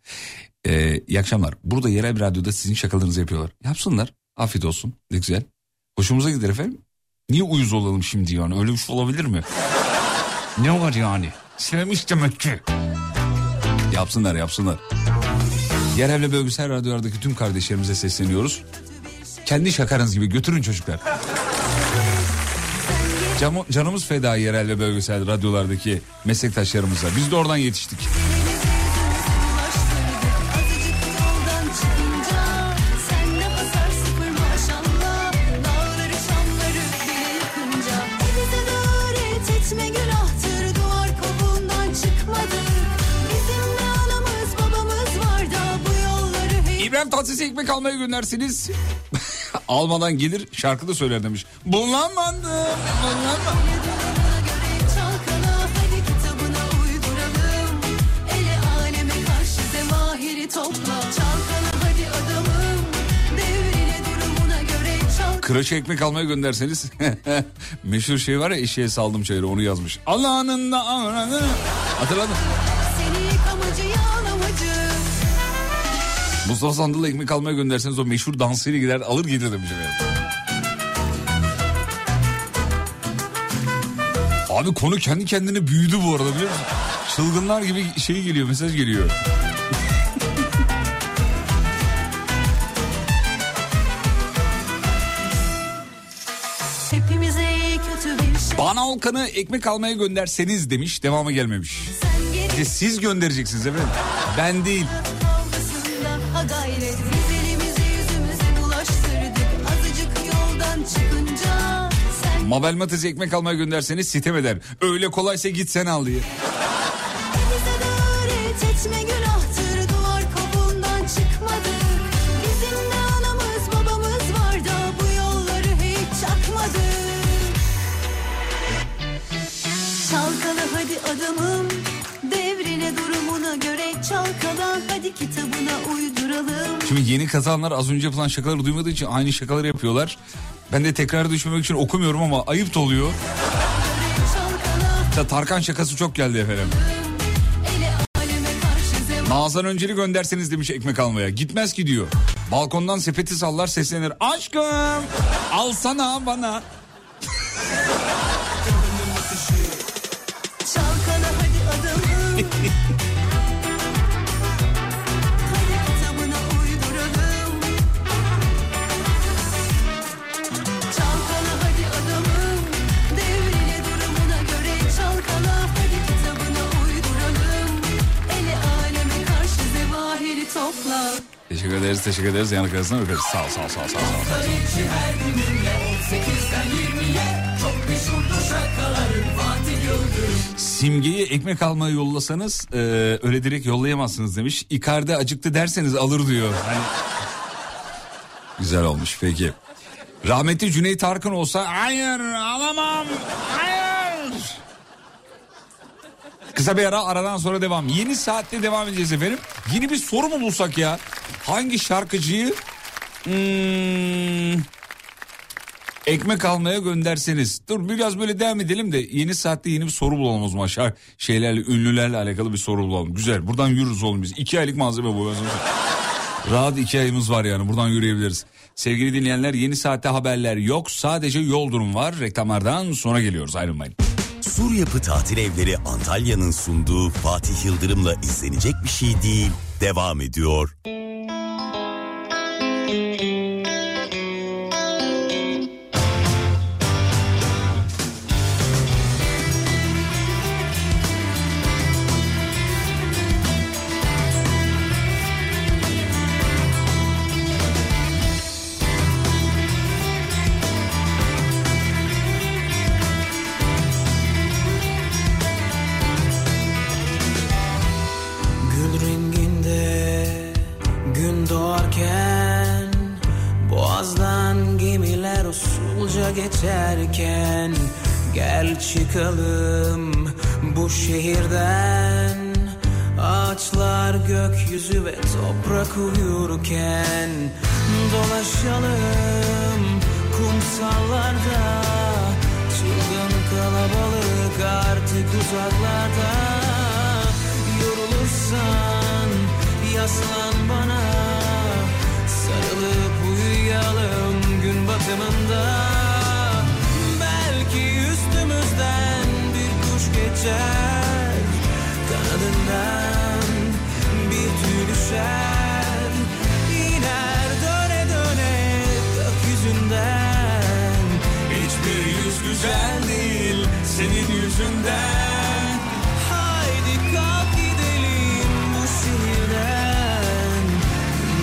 [SPEAKER 2] Ee, iyi akşamlar. Burada yerel bir radyoda sizin şakalarınızı yapıyorlar. Yapsınlar. Afiyet olsun. Ne güzel. Hoşumuza gider efendim. Niye uyuz olalım şimdi yani? Öyle bir şey olabilir mi? ne var yani? Sevmiş demek ki. Yapsınlar yapsınlar. Yerel ve bölgesel radyolardaki tüm kardeşlerimize sesleniyoruz. Kendi şakanız gibi götürün çocuklar. Cam- canımız feda yerel ve bölgesel radyolardaki meslektaşlarımıza. Biz de oradan yetiştik. İbrahim Tatlıses'e ekmek almaya göndersiniz. [LAUGHS] Almadan gelir şarkı da söyler demiş. Bulamadım. bulamadım.
[SPEAKER 9] Durumuna göre çalkala hadi kitabına uyduralım Ele aleme karşı zemahiri topla Çalkala hadi adamım Devrine durumuna göre çalkala
[SPEAKER 2] Kıraç ekmek almaya gönderseniz [LAUGHS] meşhur şey var ya eşeğe saldım çayırı onu yazmış. Allah'ın da. Hatırladın?
[SPEAKER 9] Seni
[SPEAKER 2] Mustafa Sandal'a ekmek almaya gönderseniz o meşhur dansıyla gider alır gelir demiş efendim. Abi konu kendi kendine büyüdü bu arada biliyor musun? Çılgınlar gibi şey geliyor mesaj geliyor.
[SPEAKER 9] Şey
[SPEAKER 2] Bana Olkan'ı ekmek almaya gönderseniz demiş devamı gelmemiş. İşte siz göndereceksiniz efendim. Ben değil.
[SPEAKER 9] Kavgasında ha gayret Biz elimizi yüzümüze bulaştırdık Azıcık yoldan çıkınca Sen
[SPEAKER 2] Mabel Matiz'e ekmek almaya gönderseniz sitem eder. Öyle kolaysa git sen al diye. Şimdi yeni kazanlar az önce yapılan şakaları duymadığı için aynı şakaları yapıyorlar. Ben de tekrar düşmemek için okumuyorum ama ayıp da oluyor. Mesela Tarkan şakası çok geldi efendim. Nazan Önceli gönderseniz demiş ekmek almaya. Gitmez ki diyor. Balkondan sepeti sallar seslenir. Aşkım alsana bana. [LAUGHS]
[SPEAKER 9] topla
[SPEAKER 2] Teşekkür ederiz teşekkür ederiz. Yanık arasına öperiz. Sağ ol sağ ol sağ ol. Sağ ol. Simge'yi ekmek almaya yollasanız e, öyle direkt yollayamazsınız demiş. Icardi acıktı derseniz alır diyor. Hani... Güzel olmuş peki. Rahmetli Cüneyt Arkın olsa hayır alamam hayır. Kısa bir ara aradan sonra devam. Yeni saatte devam edeceğiz efendim. Yeni bir soru mu bulsak ya? Hangi şarkıcıyı hmm, ekmek almaya gönderseniz. Dur biraz böyle devam edelim de yeni saatte yeni bir soru bulalım o zaman. Şark, şeylerle ünlülerle alakalı bir soru bulalım. Güzel buradan yürürüz oğlum biz. İki aylık malzeme bu. [LAUGHS] Rahat iki ayımız var yani buradan yürüyebiliriz. Sevgili dinleyenler yeni saatte haberler yok. Sadece yol durum var. Reklamlardan sonra geliyoruz ayrılmayın.
[SPEAKER 1] Sur Yapı Tatil Evleri Antalya'nın sunduğu Fatih Yıldırım'la izlenecek bir şey değil. Devam ediyor.
[SPEAKER 8] Çıkalım bu şehirden. Ağaçlar gökyüzü ve toprak uyurken Dolaşalım kumsallarda. Çılgın kalabalık artık uzaklarda. Yorulursan yaslan bana. Sarılıp uyuyalım gün batımında Belki üstümüzden bir kuş geçer. Kanadından bir tüy düşer. İner döne döne gökyüzünden
[SPEAKER 2] Hiçbir yüz güzel değil senin yüzünden.
[SPEAKER 8] Haydi kalk gidelim bu şehirden.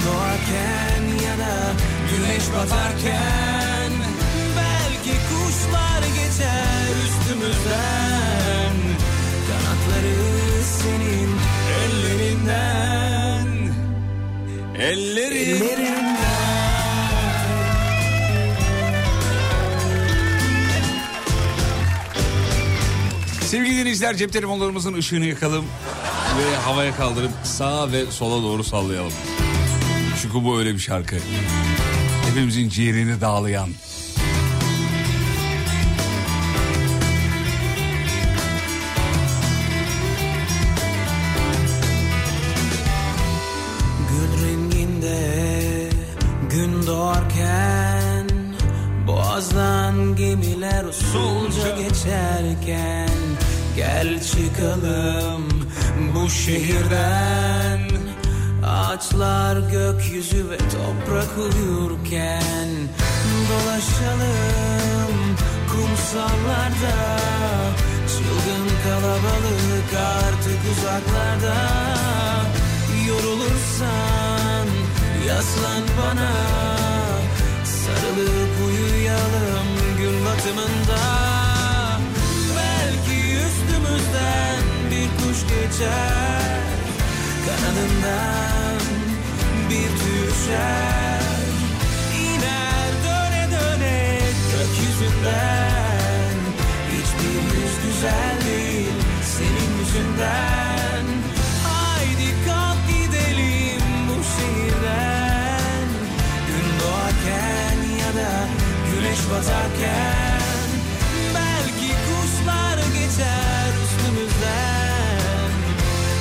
[SPEAKER 8] Doğarken ya da güneş batarken kuşlar geçer üstümüzden Kanatları senin
[SPEAKER 2] Ellerinden. Ellerin.
[SPEAKER 8] ellerinden
[SPEAKER 2] Sevgili dinleyiciler cep telefonlarımızın ışığını yakalım ve havaya kaldırıp sağa ve sola doğru sallayalım. Çünkü bu öyle bir şarkı. Hepimizin ciğerini dağlayan.
[SPEAKER 8] Boğazdan gemiler usulca geçerken Gel çıkalım bu şehirden. Ağaçlar gökyüzü ve toprak uyurken Dolaşalım kumsallarda. Çılgın kalabalık artık uzaklarda. Yorulursan yaslan bana Sarılıp uyuyalım gün batımında. Belki üstümüzden bir kuş geçer. Kanadından bir düşer. İner döne döne gökyüzünden. Hiçbir yüz güzel değil senin yüzünden güneş batarken Belki kuşlar geçer üstümüzden.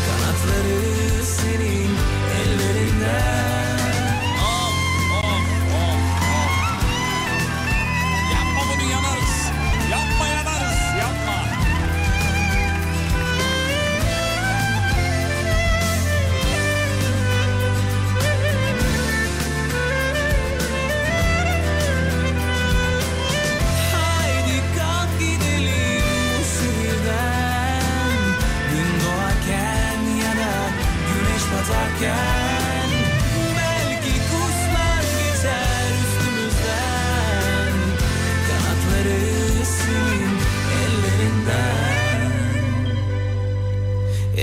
[SPEAKER 8] Kanatları senin
[SPEAKER 4] ellerinden.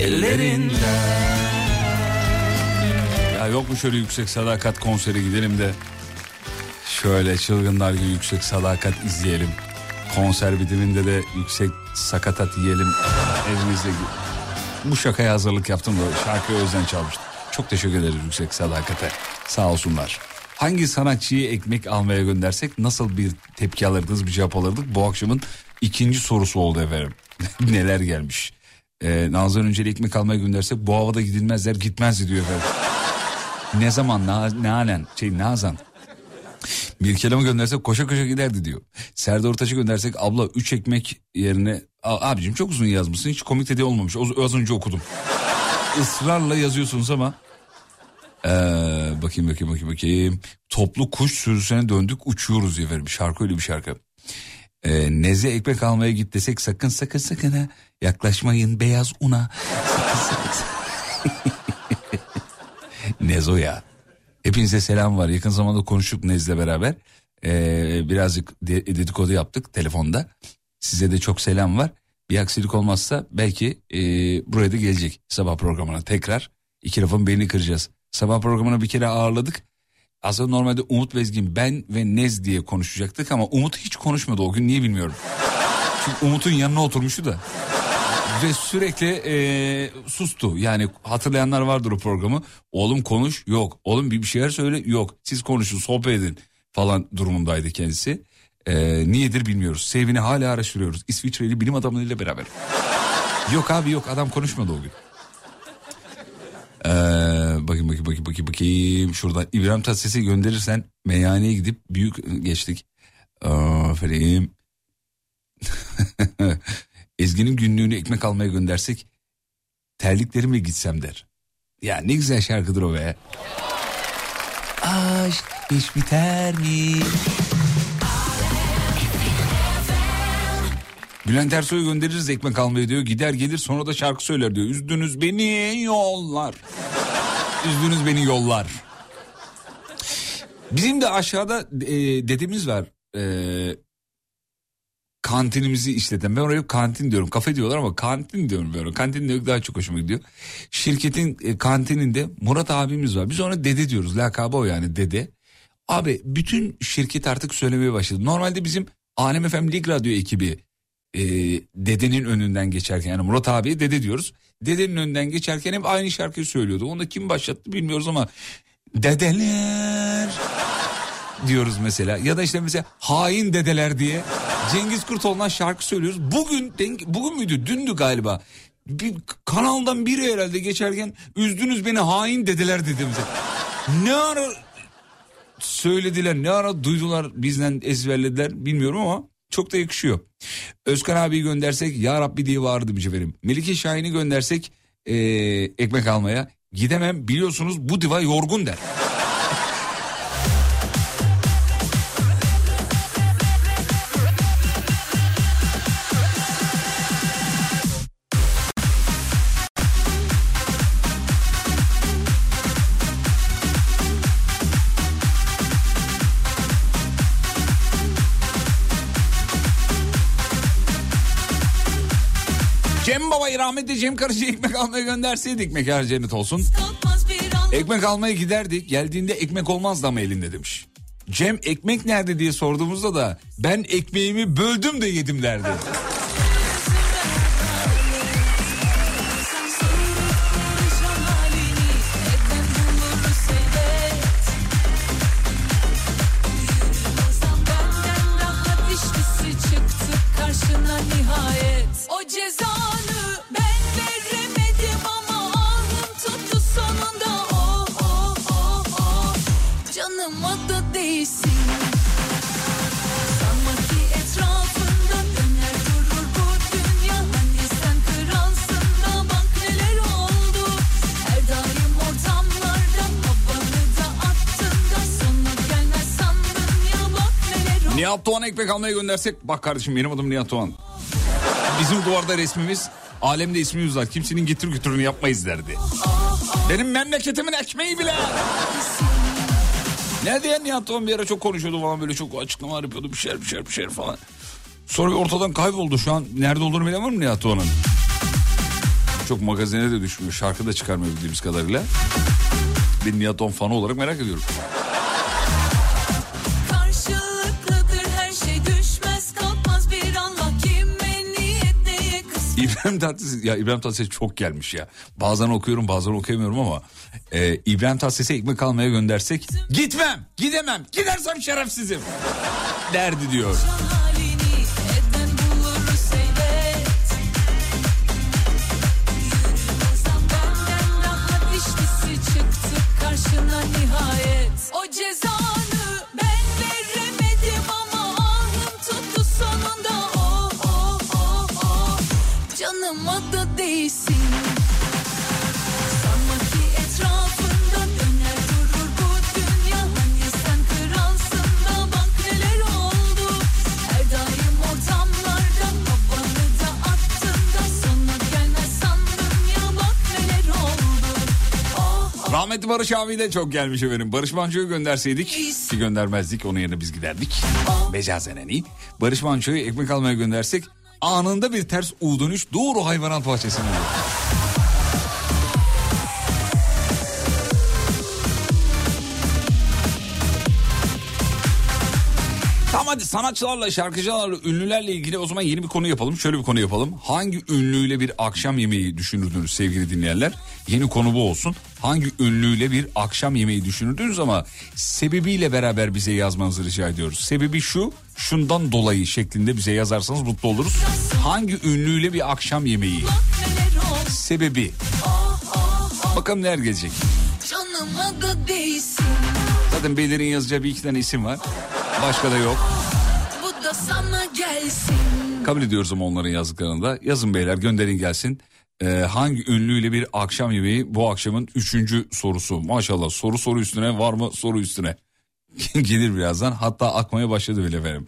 [SPEAKER 4] Ellerinden
[SPEAKER 2] Ya yok mu şöyle yüksek sadakat konseri gidelim de şöyle çılgınlar gibi yüksek sadakat izleyelim. Konser bitiminde de yüksek sakatat yiyelim. Evimizde bu şakaya hazırlık yaptım da şarkıyı özden çalmıştım. Çok teşekkür ederiz yüksek sadakate. Sağ olsunlar. Hangi sanatçıyı ekmek almaya göndersek nasıl bir tepki alırdınız bir cevap alırdık? Bu akşamın ikinci sorusu oldu efendim. [LAUGHS] Neler gelmiş. Ee, Nazan Öncel'i ekmek almaya göndersek bu havada gidilmezler gitmez diyor efendim. Ne zaman na, Nalan şey Nazan bir kelime göndersek koşa koşa giderdi diyor. Serdar Ortaç'ı göndersek abla 3 ekmek yerine abicim çok uzun yazmışsın hiç komik de olmamış o, az önce okudum. Israrla yazıyorsunuz ama ee, bakayım bakayım bakayım bakayım. Toplu kuş sürüsüne döndük uçuyoruz diye vermiş. Şarkı öyle bir şarkı. Ee, Neze ekmek almaya git desek sakın sakın sakın ha yaklaşmayın beyaz una. Sakın. [LAUGHS] Nezo ya. Hepinize selam var. Yakın zamanda konuştuk Nez'le beraber. Ee, birazcık de- dedikodu yaptık telefonda. Size de çok selam var. Bir aksilik olmazsa belki e, buraya da gelecek sabah programına tekrar. İki lafın belini kıracağız. Sabah programına bir kere ağırladık. Aslında normalde Umut Bezgin ben ve Nez diye konuşacaktık ama Umut hiç konuşmadı o gün niye bilmiyorum. Çünkü Umut'un yanına oturmuştu da. Ve sürekli e, sustu. Yani hatırlayanlar vardır o programı. Oğlum konuş yok. Oğlum bir bir şeyler söyle yok. Siz konuşun sohbet edin falan durumundaydı kendisi. E, niyedir bilmiyoruz. Sevini hala araştırıyoruz. İsviçreli bilim adamlarıyla beraber. yok abi yok adam konuşmadı o gün. Ee, bakayım bakayım bakayım bakayım bakayım. Şuradan İbrahim Tatlıses'i gönderirsen meyhaneye gidip büyük geçtik. Aferin. [LAUGHS] Ezgi'nin günlüğünü ekmek almaya göndersek terliklerimle gitsem der. Ya ne güzel şarkıdır o be. Aşk hiç biter mi? Bülent Ersoy'u göndeririz ekmek almaya diyor. Gider gelir sonra da şarkı söyler diyor. Üzdünüz beni yollar. Üzdünüz beni yollar. Bizim de aşağıda e, dedemiz var. E, kantinimizi işleten. Ben oraya kantin diyorum. Kafe diyorlar ama kantin diyorum böyle. Kantin diyor daha çok hoşuma gidiyor. Şirketin e, kantininde Murat abimiz var. Biz ona dede diyoruz. Lakabı o yani dede. Abi bütün şirket artık söylemeye başladı. Normalde bizim Alem FM Lig Radyo ekibi e, dedenin önünden geçerken yani Murat abiye dede diyoruz. Dedenin önünden geçerken hep aynı şarkıyı söylüyordu. Onu da kim başlattı bilmiyoruz ama dedeler diyoruz mesela. Ya da işte mesela hain dedeler diye Cengiz Kurtoğlu'ndan şarkı söylüyoruz. Bugün denk, bugün müydü dündü galiba. Bir kanaldan biri herhalde geçerken üzdünüz beni hain dedeler dedi bize. Ne ara söylediler ne ara duydular bizden ezberlediler bilmiyorum ama çok da yakışıyor. Özkan abiyi göndersek ya Rabbi diye bağırdı mücevherim. Melike Şahin'i göndersek ee, ekmek almaya gidemem biliyorsunuz bu diva yorgun der. Rahmetli Cem Karıcı ekmek almaya gönderseydik mekan cennet olsun. Ekmek almaya giderdik geldiğinde ekmek olmazdı ama elinde demiş. Cem ekmek nerede diye sorduğumuzda da ben ekmeğimi böldüm de yedim derdi. [LAUGHS] Nihat Doğan ekmek almaya göndersek bak kardeşim benim adım Nihat Doğan. Bizim duvarda resmimiz alemde ismimiz var kimsenin getir götürünü yapmayız derdi. Benim memleketimin ekmeği bile. Nerede ya Nihat Doğan bir ara çok konuşuyordu falan böyle çok açıklamalar yapıyordu bir şeyler bir şeyler bir şeyler falan. Sonra ortadan kayboldu şu an nerede olduğunu bilen var Nihat Doğan'ın? Çok magazine de düşmüyor şarkı da çıkarmıyor bildiğimiz kadarıyla. Bir Nihat Doğan fanı olarak merak ediyorum. İbrahim Tatlıses ya İbrahim Tatlıses çok gelmiş ya. Bazen okuyorum bazen okuyamıyorum ama e, İbrahim Tatlıses'e ekmek almaya göndersek gitmem gidemem gidersem şerefsizim derdi diyor. Rahmetli Barış abi de çok gelmiş efendim. Barış Manço'yu gönderseydik ki göndermezdik onun yerine biz giderdik. Mecazen en iyi. Barış Manço'yu ekmek almaya göndersek anında bir ters U dönüş doğru hayvanat bahçesine. Tamam hadi sanatçılarla, şarkıcılarla, ünlülerle ilgili o zaman yeni bir konu yapalım. Şöyle bir konu yapalım. Hangi ünlüyle bir akşam yemeği düşünürdünüz sevgili dinleyenler? Yeni konu bu olsun. Hangi ünlüyle bir akşam yemeği düşünürdünüz ama sebebiyle beraber bize yazmanızı rica ediyoruz. Sebebi şu, şundan dolayı şeklinde bize yazarsanız mutlu oluruz. Hangi ünlüyle bir akşam yemeği? Sebebi. Bakalım neler gelecek. Zaten Belir'in yazacağı bir iki tane isim var. Başka da yok. Kabul ediyoruz ama onların yazdıklarını da. Yazın beyler gönderin gelsin. Ee, hangi ünlüyle bir akşam yemeği bu akşamın üçüncü sorusu. Maşallah soru soru üstüne var mı soru üstüne. [LAUGHS] Gelir birazdan hatta akmaya başladı bile efendim.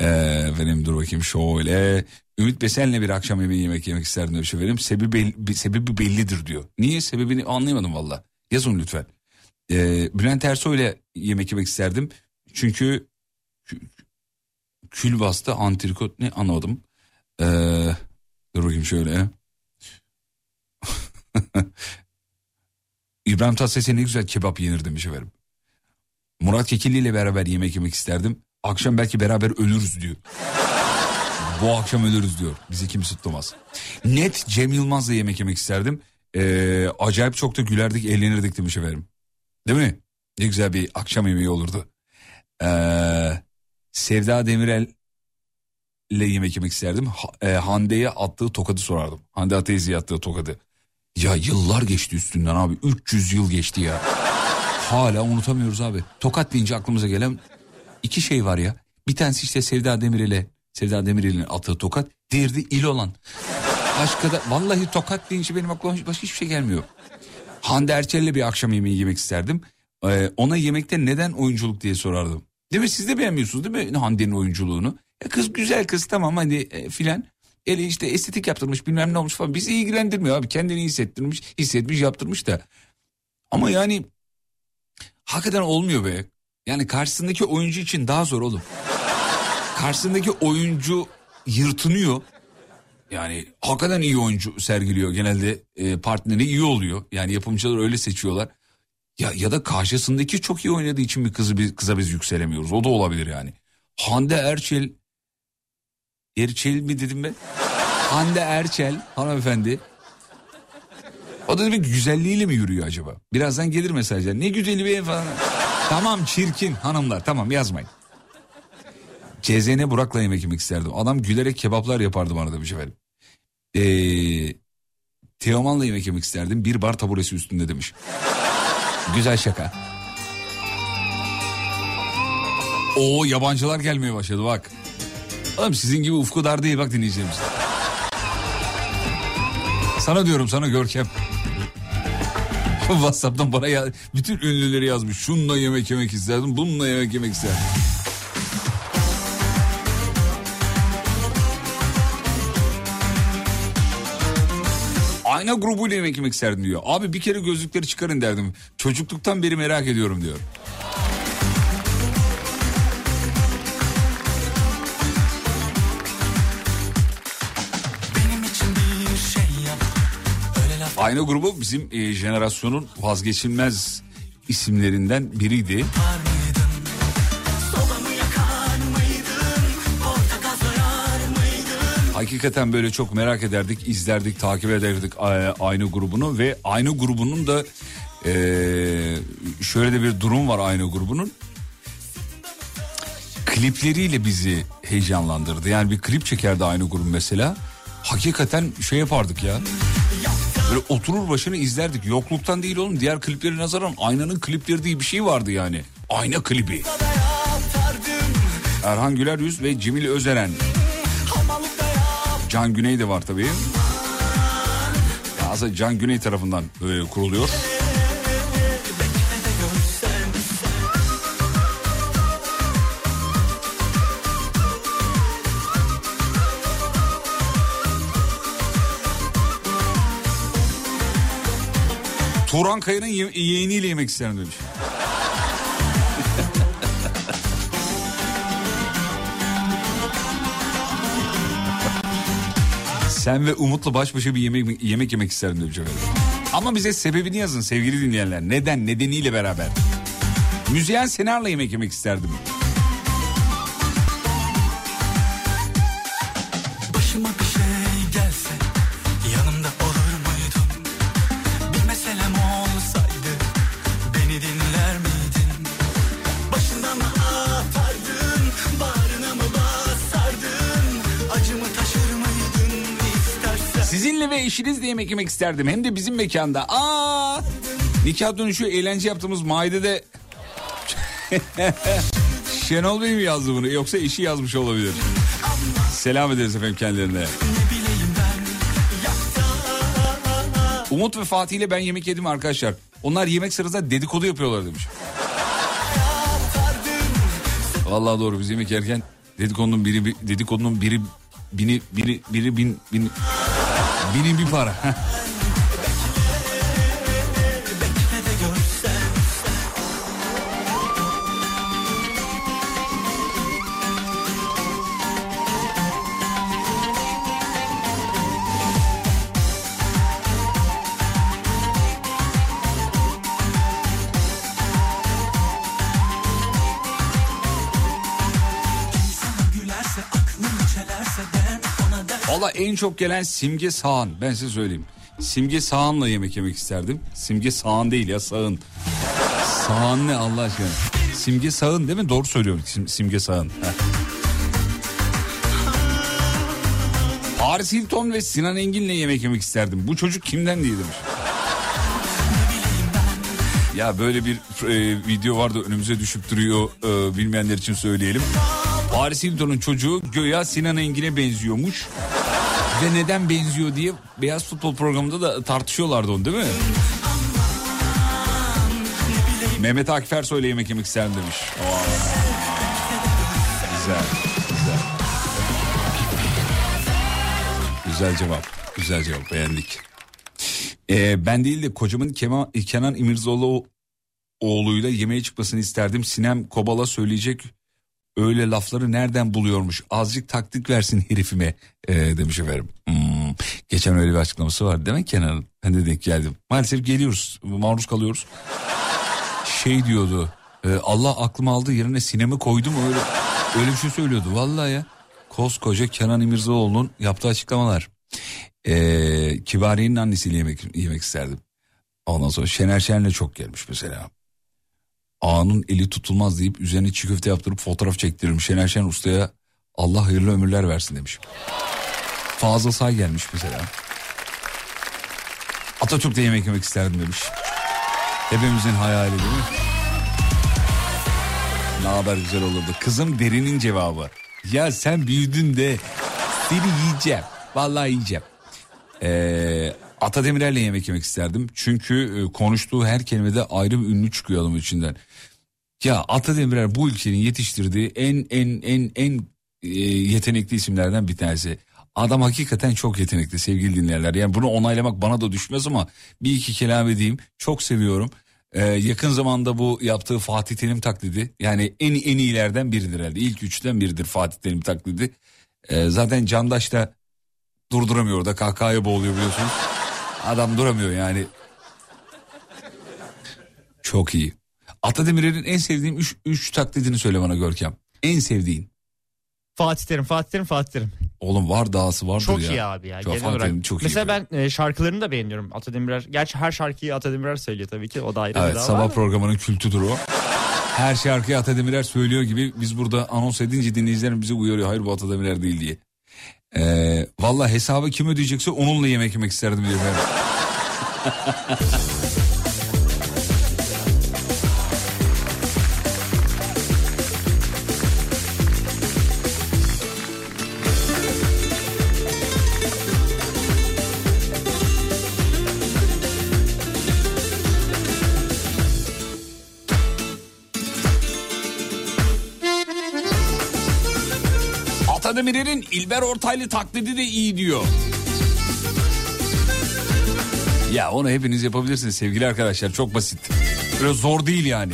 [SPEAKER 2] Ee, efendim dur bakayım şöyle. Ümit Besen'le bir akşam yemeği yemek yemek isterdim demiş efendim. Sebebi, belli- sebebi bellidir diyor. Niye sebebini anlayamadım valla. Yazın lütfen. Ee, Bülent Ersoy ile yemek yemek isterdim. Çünkü kü- kül bastı antrikot ne anlamadım. Ee, dur bakayım şöyle. [LAUGHS] İbrahim Tatlıses'e ne güzel kebap yenir demiş efendim. Murat Kekilli ile beraber yemek yemek isterdim. Akşam belki beraber ölürüz diyor. Bu akşam ölürüz diyor. Bizi kimse tutmaz. Net Cem Yılmaz'la yemek yemek isterdim. Ee, acayip çok da gülerdik eğlenirdik demiş efendim. Değil mi? Ne güzel bir akşam yemeği olurdu. Ee, Sevda Demirel ile yemek yemek isterdim. Ha- e, Hande'ye attığı tokadı sorardım. Hande Ateyzi'ye attığı tokadı. Ya yıllar geçti üstünden abi. 300 yıl geçti ya. Hala unutamıyoruz abi. Tokat deyince aklımıza gelen iki şey var ya. Bir tanesi işte Sevda Demirel'e, Sevda Demirel'in attığı tokat. Diğeri il olan. Başka da vallahi tokat deyince benim aklıma başka hiçbir şey gelmiyor. Hande Erçel'le bir akşam yemeği yemek isterdim. Ee, ona yemekte neden oyunculuk diye sorardım. Değil mi siz de beğenmiyorsunuz değil mi Hande'nin oyunculuğunu? Ya kız güzel kız tamam hani e, filan. Eli işte estetik yaptırmış bilmem ne olmuş falan. Bizi ilgilendirmiyor abi kendini hissettirmiş, hissetmiş yaptırmış da. Ama yani hakikaten olmuyor be. Yani karşısındaki oyuncu için daha zor oğlum. Karşısındaki oyuncu yırtınıyor. Yani hakikaten iyi oyuncu sergiliyor. Genelde e, partneri iyi oluyor. Yani yapımcılar öyle seçiyorlar. Ya ya da karşısındaki çok iyi oynadığı için bir kızı bir kıza biz yükselemiyoruz. O da olabilir yani. Hande Erçel Erçel mi dedim ben? Hande Erçel hanımefendi. O da demek güzelliğiyle mi yürüyor acaba? Birazdan gelir mesajlar. Ne güzeli bir ev falan. tamam çirkin hanımlar tamam yazmayın. CZN Burak'la yemek yemek isterdim. Adam gülerek kebaplar yapardı bana demiş efendim. Ee, Teoman'la yemek yemek isterdim. Bir bar taburesi üstünde demiş. Güzel şaka. O yabancılar gelmeye başladı bak. Oğlum sizin gibi ufku dar değil bak dinleyeceğimiz. Sana diyorum sana Görkem. [LAUGHS] Whatsapp'tan bana ya, bütün ünlüleri yazmış. Şununla yemek yemek isterdim, bununla yemek yemek isterdim. Ayna grubuyla yemek yemek isterdim diyor. Abi bir kere gözlükleri çıkarın derdim. Çocukluktan beri merak ediyorum diyor. Ayna grubu bizim e, jenerasyonun vazgeçilmez isimlerinden biriydi. Hakikaten böyle çok merak ederdik, izlerdik, takip ederdik a- aynı grubunu ve aynı grubunun da e, şöyle de bir durum var aynı grubunun. Klipleriyle bizi heyecanlandırdı. Yani bir klip çekerdi aynı grup mesela. Hakikaten şey yapardık ya. Böyle oturur başını izlerdik. Yokluktan değil oğlum. Diğer klipleri nazaran aynanın klipleri diye bir şey vardı yani. Ayna klibi. Erhan Güler Yüz ve Cemil Özeren. Can Güney de var tabii. Ya aslında Can Güney tarafından e, kuruluyor. Turan Kaya'nın ye- yeğeniyle yemek isterim demiş. Sen ve Umut'la baş başa bir yemek, yemek yemek isterim demiş efendim. Ama bize sebebini yazın sevgili dinleyenler. Neden, nedeniyle beraber. Müzeyyen Senar'la yemek yemek isterdim. Eşinizle yemek yemek isterdim. Hem de bizim mekanda. Aa! Nikah dönüşü eğlence yaptığımız maidede... [LAUGHS] Şenol Bey mi yazdı bunu yoksa eşi yazmış olabilir. Selam ederiz efendim kendilerine. Umut ve Fatih ile ben yemek yedim arkadaşlar. Onlar yemek sırasında dedikodu yapıyorlar demiş. Vallahi doğru biz yemek yerken dedikodunun biri bir- dedikodunun biri bini biri biri bin bin binin bir para. Valla en çok gelen Simge Sağan. Ben size söyleyeyim. Simge Sağan'la yemek yemek isterdim. Simge Sağan değil ya Sağın. Sağan ne Allah aşkına? Simge Sağın değil mi? Doğru söylüyorum Sim- Simge Sağın. Paris Hilton ve Sinan Engin'le yemek yemek isterdim. Bu çocuk kimden diye demiş. Ya böyle bir e, video vardı önümüze düşüp duruyor e, bilmeyenler için söyleyelim. Paris Hilton'un çocuğu göya Sinan Engin'e benziyormuş. Ve neden benziyor diye Beyaz Futbol programında da tartışıyorlardı onu değil mi? Mehmet Akif Ersoy'la yemek yemek isterim demiş. Güzel, güzel. Güzel cevap, güzel cevap beğendik. Ee, ben değil de kocamın Kemal, Kenan İmirzoğlu oğluyla yemeğe çıkmasını isterdim. Sinem Kobal'a söyleyecek öyle lafları nereden buluyormuş? Azıcık taktik versin herifime ee, demiş efendim. Hmm. Geçen öyle bir açıklaması var değil mi Kenan'ın? Ben de denk geldim. Maalesef geliyoruz, maruz kalıyoruz. Şey diyordu, e, Allah aklımı aldı yerine sinemi koydum öyle öyle bir şey söylüyordu. Vallahi ya koskoca Kenan İmirzaoğlu'nun yaptığı açıklamalar. Ee, Kibariye'nin annesiyle yemek, yemek isterdim. Ondan sonra Şener Şen'le çok gelmiş mesela. Ağanın eli tutulmaz deyip üzerine çiğ köfte yaptırıp fotoğraf çektiririm. Şener Şen ustaya Allah hayırlı ömürler versin demiş. Fazıl Say gelmiş mesela. Atatürk'te yemek yemek isterdim demiş. Hepimizin hayali değil mi? Ne haber güzel olurdu. Kızım derinin cevabı. Ya sen büyüdün de seni yiyeceğim. Vallahi yiyeceğim. Ee, Ata yemek yemek isterdim. Çünkü e, konuştuğu her kelimede ayrı bir ünlü çıkıyor adamın içinden. Ya Ata Demirer bu ülkenin yetiştirdiği en en en en e, yetenekli isimlerden bir tanesi. Adam hakikaten çok yetenekli sevgili dinleyenler. Yani bunu onaylamak bana da düşmez ama bir iki kelam edeyim. Çok seviyorum. Ee, yakın zamanda bu yaptığı Fatih Terim taklidi yani en en iyilerden biridir herhalde. İlk üçten biridir Fatih Terim taklidi. Ee, zaten Candaş da durduramıyor da kahkahaya boğuluyor biliyorsunuz. Adam duramıyor yani. Çok iyi. Atademir'in en sevdiğim 3 üç taklidini söyle bana Görkem. En sevdiğin.
[SPEAKER 3] Fatih Terim, Fatih Terim, Fatih Terim.
[SPEAKER 2] Oğlum var dağısı vardır
[SPEAKER 3] Çok
[SPEAKER 2] ya.
[SPEAKER 3] iyi abi ya.
[SPEAKER 2] Çok
[SPEAKER 3] genel olarak.
[SPEAKER 2] Terim çok iyi
[SPEAKER 3] Mesela
[SPEAKER 2] yapıyor.
[SPEAKER 3] ben e, şarkılarını da beğeniyorum Atademirer. Gerçi her şarkıyı Atademirer söylüyor tabii ki. O da ayrı bir
[SPEAKER 2] Evet
[SPEAKER 3] dava
[SPEAKER 2] sabah
[SPEAKER 3] ama.
[SPEAKER 2] programının kültüdür o. Her şarkıyı Atademirer söylüyor gibi biz burada anons edince dinleyicilerim bizi uyarıyor. Hayır bu Atademirer değil diye. Ee, Valla hesabı kim ödeyecekse onunla yemek yemek isterdim diye [LAUGHS] Atademir'in İlber Ortaylı taklidi de iyi diyor. Ya onu hepiniz yapabilirsiniz sevgili arkadaşlar çok basit. Böyle zor değil yani.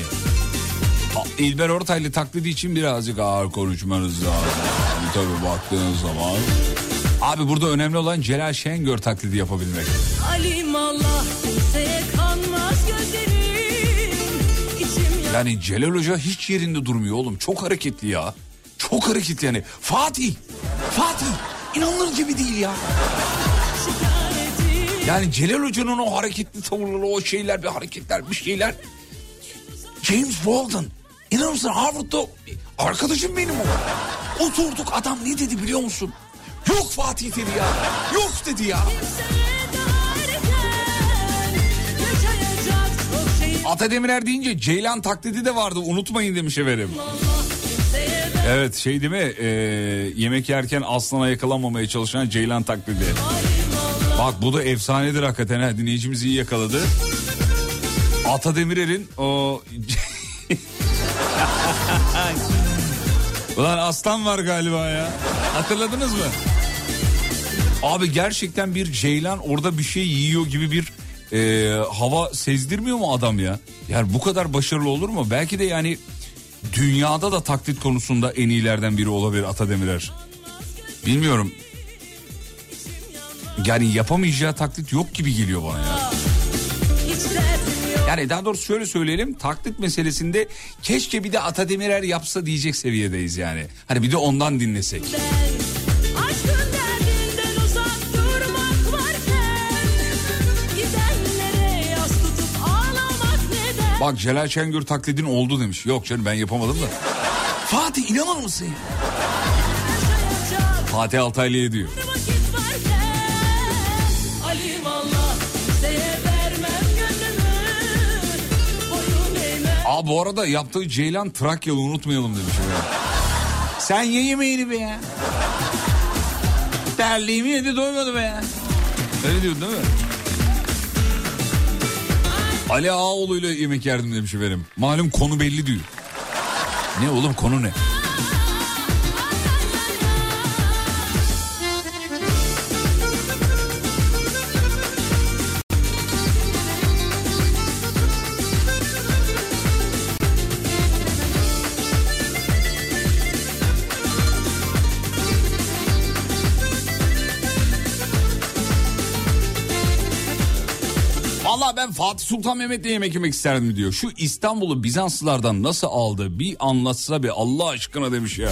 [SPEAKER 2] İlber Ortaylı taklidi için birazcık ağır konuşmanız lazım. Tabii baktığınız zaman. Abi burada önemli olan Celal Şengör taklidi yapabilmek.
[SPEAKER 6] Alim Allah kimseye kanmaz gözlerim İçim yan-
[SPEAKER 2] Yani Celal Hoca hiç yerinde durmuyor oğlum. Çok hareketli ya. Çok hareketli yani. Fatih. Fatih. İnanılır gibi değil ya. Yani Celal Hoca'nın o hareketli tavırları, o şeyler, bir hareketler, bir şeyler. James Walden. İnanır mısın Harvard'da arkadaşım benim o. Oturduk adam ne dedi biliyor musun? Yok Fatih dedi ya. Yok dedi ya. Ata Demirer deyince Ceylan taklidi de vardı unutmayın demiş efendim. Evet şey değil mi Ee, yemek yerken aslana yakalanmamaya çalışan Ceylan taklidi. Bak bu da efsanedir hakikaten ha dinleyicimiz iyi yakaladı. Ata Demirer'in o... [LAUGHS] Ulan aslan var galiba ya. Hatırladınız mı? Abi gerçekten bir ceylan orada bir şey yiyor gibi bir e, hava sezdirmiyor mu adam ya? Yani bu kadar başarılı olur mu? Belki de yani dünyada da taklit konusunda en iyilerden biri olabilir Ata Demirer. Bilmiyorum. Yani yapamayacağı taklit yok gibi geliyor bana ya. Yani daha doğrusu şöyle söyleyelim taklit meselesinde keşke bir de Ata Demirer yapsa diyecek seviyedeyiz yani. Hani bir de ondan dinlesek.
[SPEAKER 6] Aşkın
[SPEAKER 2] Bak Celal Şengör taklidin oldu demiş. Yok canım ben yapamadım da. Fatih inanır mısın? ya? Fatih Altaylı'ya diyor. Aa bu arada yaptığı Ceylan Trakyalı unutmayalım demiş. efendim. Sen ye yemeğini be ya. Terliğimi yedi doymadı be ya. Öyle diyordun değil mi? Ali Ağaoğlu ile yemek yerdim demiş efendim. Malum konu belli diyor. Ne oğlum konu ne? Ben Fatih Sultan Mehmet'le yemek yemek isterdim diyor. Şu İstanbul'u Bizanslılardan nasıl aldı bir anlatsa bir Allah aşkına demiş ya.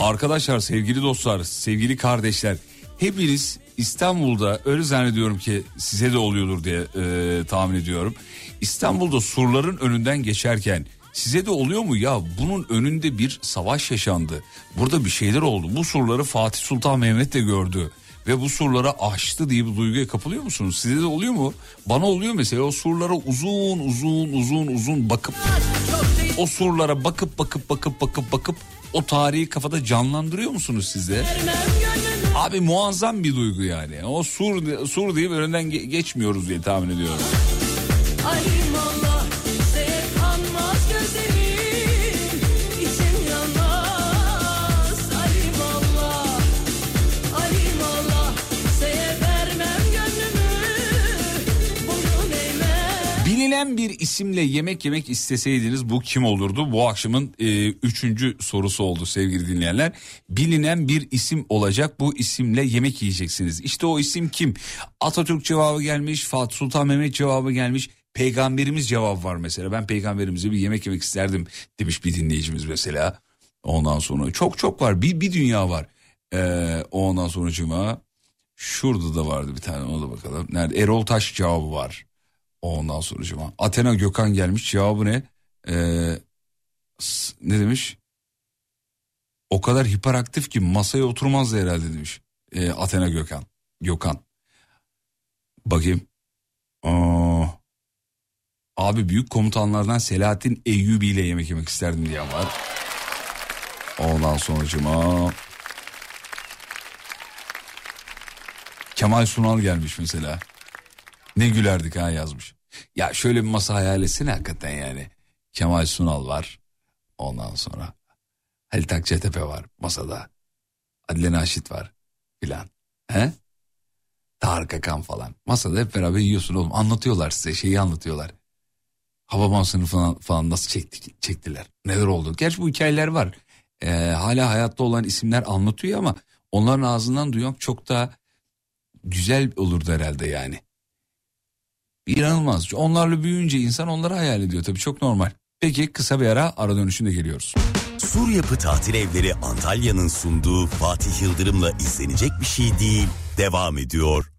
[SPEAKER 2] Arkadaşlar sevgili dostlar sevgili kardeşler hepiniz İstanbul'da öyle zannediyorum ki size de oluyordur diye e, tahmin ediyorum. İstanbul'da surların önünden geçerken size de oluyor mu ya bunun önünde bir savaş yaşandı. Burada bir şeyler oldu. Bu surları Fatih Sultan Mehmet de gördü ve bu surlara aştı diye bir duyguya kapılıyor musunuz? Size de oluyor mu? Bana oluyor mesela o surlara uzun uzun uzun uzun bakıp o surlara bakıp bakıp bakıp bakıp bakıp o tarihi kafada canlandırıyor musunuz siz de? Abi muazzam bir duygu yani. O sur sur deyip önünden ge- geçmiyoruz diye tahmin ediyorum.
[SPEAKER 6] Allah
[SPEAKER 2] Bilinen bir isimle yemek yemek isteseydiniz bu kim olurdu? Bu akşamın e, üçüncü sorusu oldu sevgili dinleyenler. Bilinen bir isim olacak bu isimle yemek yiyeceksiniz. İşte o isim kim? Atatürk cevabı gelmiş, Fatih Sultan Mehmet cevabı gelmiş. Peygamberimiz cevabı var mesela. Ben peygamberimize bir yemek yemek isterdim demiş bir dinleyicimiz mesela. Ondan sonra çok çok var bir, bir dünya var. Ee, ondan sonra cuma şurada da vardı bir tane ona da bakalım. Nerede? Erol Taş cevabı var. Ondan sonra cuma. Athena Gökhan gelmiş cevabı ne? Ee, ne demiş? O kadar hiperaktif ki masaya oturmazdı herhalde demiş. Ee, Athena Gökhan. Gökhan. Bakayım. Aa, abi büyük komutanlardan Selahattin Eyyubi ile yemek yemek isterdim diyen var. Ondan sonra cuma. Kemal Sunal gelmiş mesela. Ne gülerdik ha yazmış. Ya şöyle bir masa hayal etsene hakikaten yani. Kemal Sunal var. Ondan sonra Halit Akçatepe var masada. Adile Naşit var filan. He? Tarık Akan falan. Masada hep beraber yiyorsun oğlum. Anlatıyorlar size şeyi anlatıyorlar. Hababam sınıfından falan nasıl çektik, çektiler. Neler oldu. Gerçi bu hikayeler var. Ee, hala hayatta olan isimler anlatıyor ama onların ağzından duymak çok daha güzel olurdu herhalde yani. İnanılmaz. Onlarla büyüyünce insan onları hayal ediyor tabii çok normal. Peki kısa bir ara ara dönüşünde geliyoruz.
[SPEAKER 1] Sur Yapı Tatil Evleri Antalya'nın sunduğu Fatih Yıldırım'la izlenecek bir şey değil. Devam ediyor.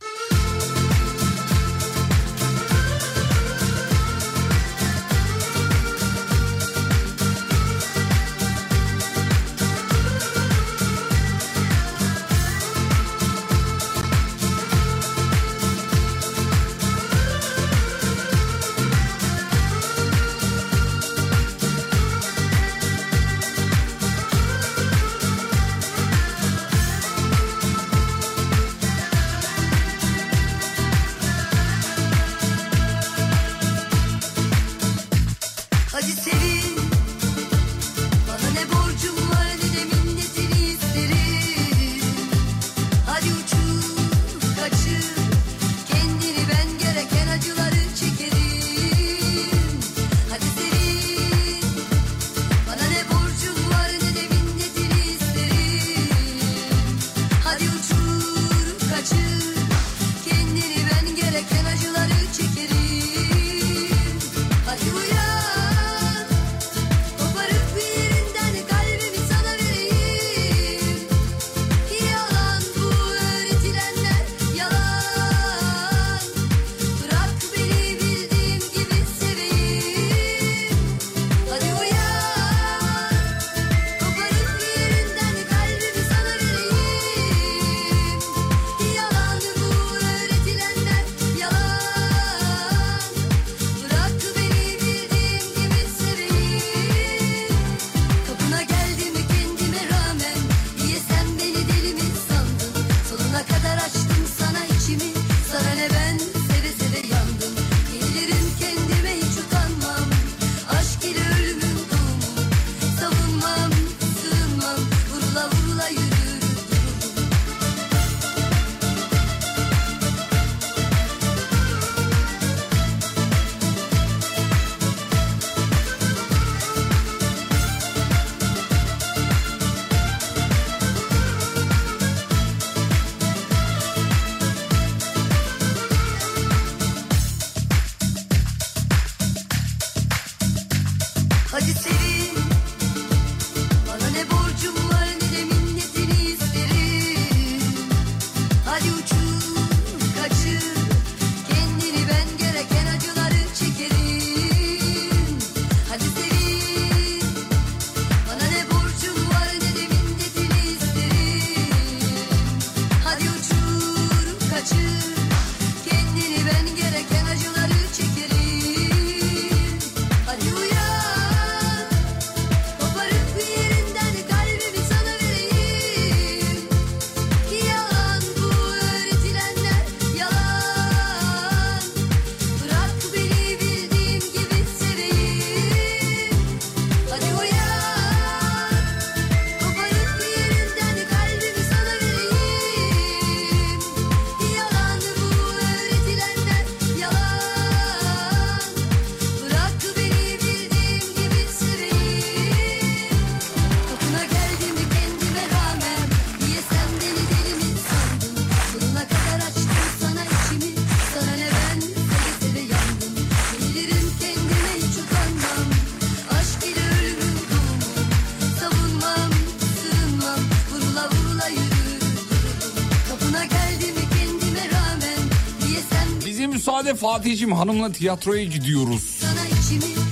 [SPEAKER 2] Efendim Fatih'cim hanımla tiyatroya gidiyoruz.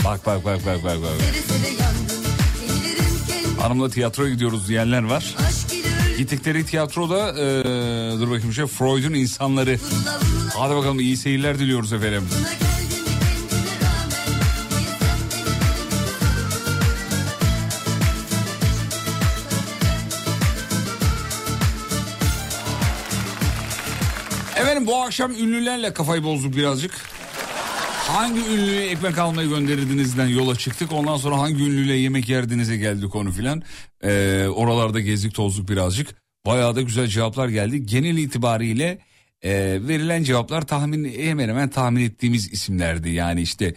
[SPEAKER 2] Bak bak bak bak bak bak. Hanımla tiyatroya gidiyoruz diyenler var. Gittikleri tiyatroda e, dur bakayım şey Freud'un insanları. Hadi bakalım iyi seyirler diliyoruz efendim. Akşam ünlülerle kafayı bozduk birazcık. Hangi ünlüye ekmek almayı gönderirdinizden yola çıktık. Ondan sonra hangi ünlüyle yemek yerdinize geldi konu filan. Ee, oralarda gezdik tozduk birazcık. Bayağı da güzel cevaplar geldi. Genel itibariyle e, verilen cevaplar tahmin hemen hemen tahmin ettiğimiz isimlerdi. Yani işte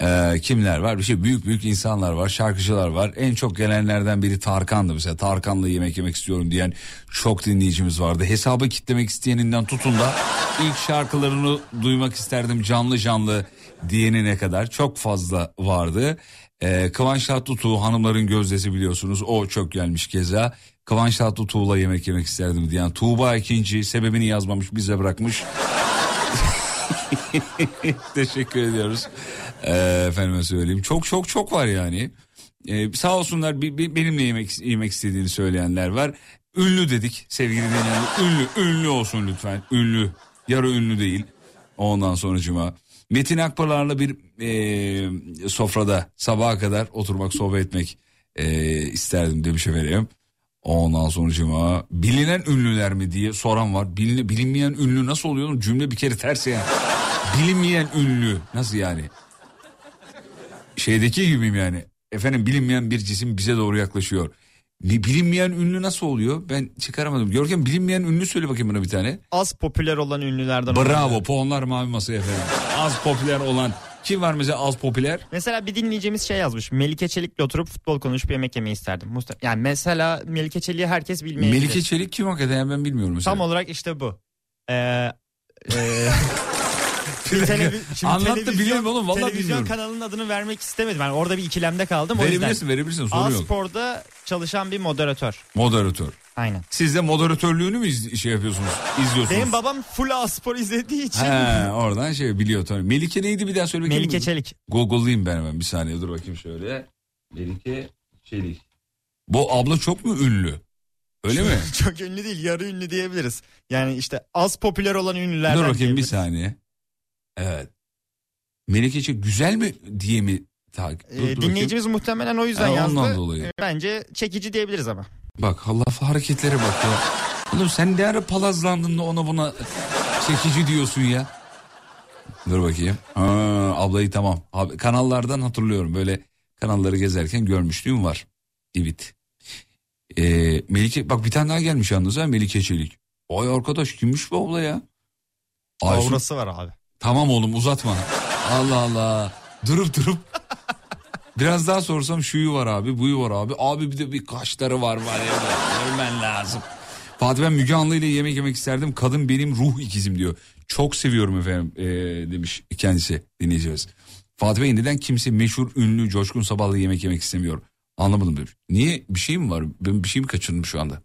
[SPEAKER 2] e, kimler var? Bir şey büyük büyük insanlar var, şarkıcılar var. En çok gelenlerden biri Tarkan'dı mesela. Tarkan'la yemek yemek istiyorum diyen çok dinleyicimiz vardı. Hesabı kitlemek isteyeninden tutun da ilk şarkılarını duymak isterdim canlı canlı diyenine kadar çok fazla vardı. Ee, Kıvanç Tatlıtuğ hanımların gözdesi biliyorsunuz o çok gelmiş keza. Kıvanç Tatlıtuğ'la yemek yemek isterdim diyen Tuğba ikinci sebebini yazmamış bize bırakmış. [LAUGHS] Teşekkür ediyoruz. Ee, efendime söyleyeyim. Çok çok çok var yani. Ee, sağ olsunlar bi- bi- benimle yemek yemek istediğini söyleyenler var. Ünlü dedik sevgili dinleyenler. Ünlü, ünlü olsun lütfen. Ünlü. Yarı ünlü değil. Ondan sonucuma. Metin Akpınar'la bir e, sofrada sabaha kadar oturmak, sohbet etmek e, isterdim demiş efendim. Ondan sonucuma bilinen ünlüler mi diye soran var. Bilin, bilinmeyen ünlü nasıl oluyor? Cümle bir kere ters yani. Bilinmeyen ünlü nasıl yani? Şeydeki gibiyim yani. Efendim bilinmeyen bir cisim bize doğru yaklaşıyor. Bi- Bilinmeyen ünlü nasıl oluyor? Ben çıkaramadım. Görkem bilinmeyen ünlü söyle bakayım bana bir tane.
[SPEAKER 3] Az popüler olan ünlülerden.
[SPEAKER 2] Bravo
[SPEAKER 3] olabilir.
[SPEAKER 2] puanlar mavi masaya efendim. Az popüler olan kim var mesela az popüler?
[SPEAKER 3] Mesela bir dinleyicimiz şey yazmış. Melike Çelik'le oturup futbol konuşup yemek yemeyi isterdim. Yani mesela Melike Çelik'i herkes bilmeyebilir.
[SPEAKER 2] Melike Çelik kim hakikaten ben bilmiyorum mesela.
[SPEAKER 3] Tam olarak işte bu. Ee, e, [LAUGHS] Şimdi
[SPEAKER 2] dakika.
[SPEAKER 3] televi- şimdi
[SPEAKER 2] Anlat da
[SPEAKER 3] televizyon-
[SPEAKER 2] biliyorum oğlum, vallahi
[SPEAKER 3] Televizyon
[SPEAKER 2] bilmiyorum.
[SPEAKER 3] kanalının adını vermek istemedim. Yani orada bir ikilemde kaldım. O yüzden.
[SPEAKER 2] Verebilirsin verebilirsin sorun yok.
[SPEAKER 3] A-Spor'da çalışan bir moderatör.
[SPEAKER 2] Moderatör.
[SPEAKER 3] Aynen.
[SPEAKER 2] Siz de moderatörlüğünü mü iz- şey yapıyorsunuz? İzliyorsunuz.
[SPEAKER 3] Benim babam full A-Spor izlediği için.
[SPEAKER 2] He, oradan şey biliyor tabii. Melike neydi bir daha söyle bakayım.
[SPEAKER 3] Melike Çelik.
[SPEAKER 2] Google'layayım ben hemen bir saniye dur bakayım şöyle. Melike Çelik. Bu abla çok mu ünlü? Öyle mi? [LAUGHS]
[SPEAKER 3] Çok ünlü değil yarı ünlü diyebiliriz. Yani işte az popüler olan ünlülerden
[SPEAKER 2] Dur bakayım bir
[SPEAKER 3] diyebiliriz.
[SPEAKER 2] saniye. Evet. Melike Çelik güzel mi diye mi takip?
[SPEAKER 3] Ee,
[SPEAKER 2] Dur, dur bakayım.
[SPEAKER 3] dinleyicimiz muhtemelen o yüzden
[SPEAKER 2] Ha,
[SPEAKER 3] yazdı.
[SPEAKER 2] ondan dolayı.
[SPEAKER 3] Ee, Bence çekici diyebiliriz ama.
[SPEAKER 2] Bak Allah hareketlere bak ya. Oğlum sen ne ara palazlandın da ona buna çekici diyorsun ya. Dur bakayım. Ha, ablayı tamam. Abi, kanallardan hatırlıyorum. Böyle kanalları gezerken görmüşlüğüm var. Evet. Ee, Melike bak bir tane daha gelmiş yalnız ha Melike Çelik. Vay arkadaş kimmiş bu abla ya? Aysun-
[SPEAKER 3] Aurası var abi.
[SPEAKER 2] Tamam oğlum uzatma. Allah Allah. Durup durup. Biraz daha sorsam şuyu var abi buyu var abi. Abi bir de bir kaşları var var ya. Görmen lazım. Fatih ben Müge Anlı ile yemek yemek isterdim. Kadın benim ruh ikizim diyor. Çok seviyorum efendim ee, demiş kendisi dinleyeceğiz. Fatih Bey neden kimse meşhur ünlü Coşkun Sabah'la yemek yemek istemiyor? Anlamadım demiş. Niye bir şey mi var? Ben bir şey mi kaçırdım şu anda?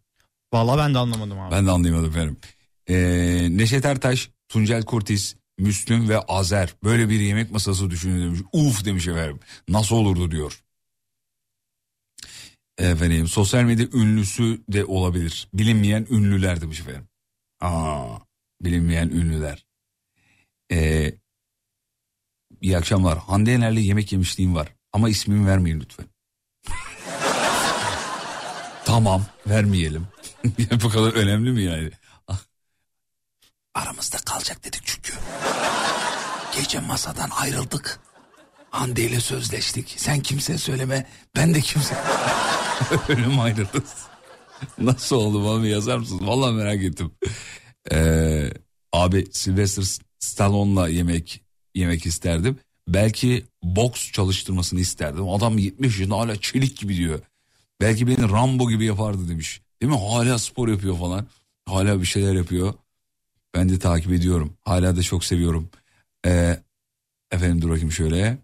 [SPEAKER 3] Vallahi ben de anlamadım abi.
[SPEAKER 2] Ben de anlayamadım efendim. Ee, Neşet Ertaş, Tuncel Kurtiz, Müslüm ve Azer böyle bir yemek masası düşünün demiş. Uf demiş efendim. Nasıl olurdu diyor. Efendim sosyal medya ünlüsü de olabilir. Bilinmeyen ünlüler demiş efendim. Aa, bilinmeyen ünlüler. Ee, iyi akşamlar. Hande Yener'le yemek yemişliğim var. Ama ismimi vermeyin lütfen. [LAUGHS] tamam vermeyelim. [LAUGHS] Bu kadar önemli mi yani? Aramızda kalacak dedik çünkü. Gece masadan ayrıldık. Hande ile sözleştik. Sen kimseye söyleme. Ben de kimse. [LAUGHS] Öyle mi ayrıldınız? Nasıl oldu bana yazar mısınız? Vallahi merak ettim. Ee, abi Sylvester Stallone'la yemek yemek isterdim. Belki boks çalıştırmasını isterdim. Adam 70 yaşında hala çelik gibi diyor. Belki beni Rambo gibi yapardı demiş. Değil mi? Hala spor yapıyor falan. Hala bir şeyler yapıyor. Ben de takip ediyorum. Hala da çok seviyorum. Ee, efendim dur bakayım şöyle.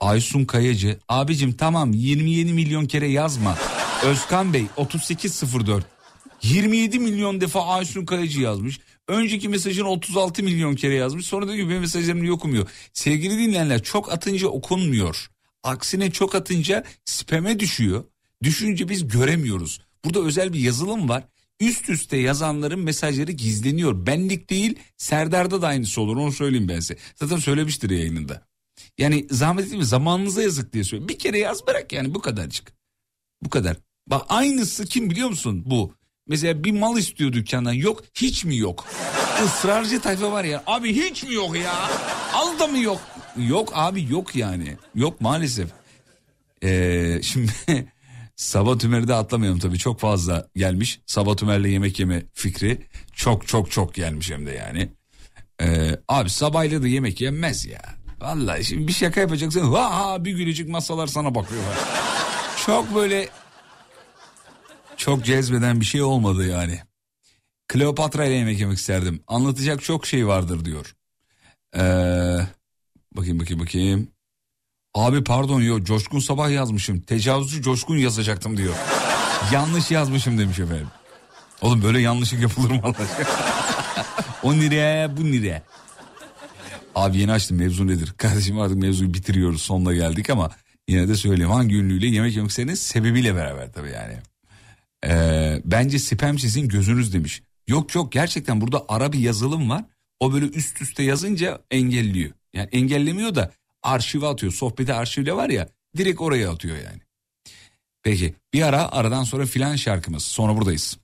[SPEAKER 2] Aysun Kayacı. Abicim tamam 27 milyon kere yazma. Özkan Bey 3804. 27 milyon defa Aysun Kayacı yazmış. Önceki mesajını 36 milyon kere yazmış. Sonra diyor ki benim mesajlarım okumuyor? Sevgili dinleyenler çok atınca okunmuyor. Aksine çok atınca spam'e düşüyor. Düşünce biz göremiyoruz. Burada özel bir yazılım var. Üst üste yazanların mesajları gizleniyor. Benlik değil Serdar'da da aynısı olur onu söyleyeyim ben size. Zaten söylemiştir yayınında. Yani zahmet etmeyin zamanınıza yazık diye söylüyorum. Bir kere yaz bırak yani bu kadarcık. Bu kadar. Bak aynısı kim biliyor musun bu? Mesela bir mal istiyor dükkandan yok hiç mi yok? Israrcı tayfa var ya abi hiç mi yok ya? Al da mı yok? Yok abi yok yani. Yok maalesef. Ee, şimdi [LAUGHS] Sabah Tümer'i de atlamayalım tabii çok fazla gelmiş. Sabah Tümer'le yemek yeme fikri çok çok çok gelmiş hem de yani. Ee, abi sabahıyla da yemek yenmez ya. Vallahi şimdi bir şaka yapacaksın. Ha ha bir gülücük masalar sana bakıyorlar. çok böyle çok cezbeden bir şey olmadı yani. Kleopatra ile yemek yemek isterdim. Anlatacak çok şey vardır diyor. Ee, bakayım bakayım bakayım. Abi pardon yo Coşkun Sabah yazmışım. Tecavüzcü Coşkun yazacaktım diyor. Yanlış yazmışım demiş efendim. Oğlum böyle yanlışlık yapılır mı Allah o nereye bu nereye? Abi yeni açtım mevzu nedir? Kardeşim artık mevzuyu bitiriyoruz sonuna geldik ama yine de söyleyeyim. Hangi ünlüyle yemek yemek istediğiniz sebebiyle beraber tabii yani. Ee, bence spam sizin gözünüz demiş. Yok yok gerçekten burada ara bir yazılım var. O böyle üst üste yazınca engelliyor. Yani engellemiyor da arşive atıyor. Sohbeti arşivle var ya direkt oraya atıyor yani. Peki bir ara aradan sonra filan şarkımız. Sonra buradayız.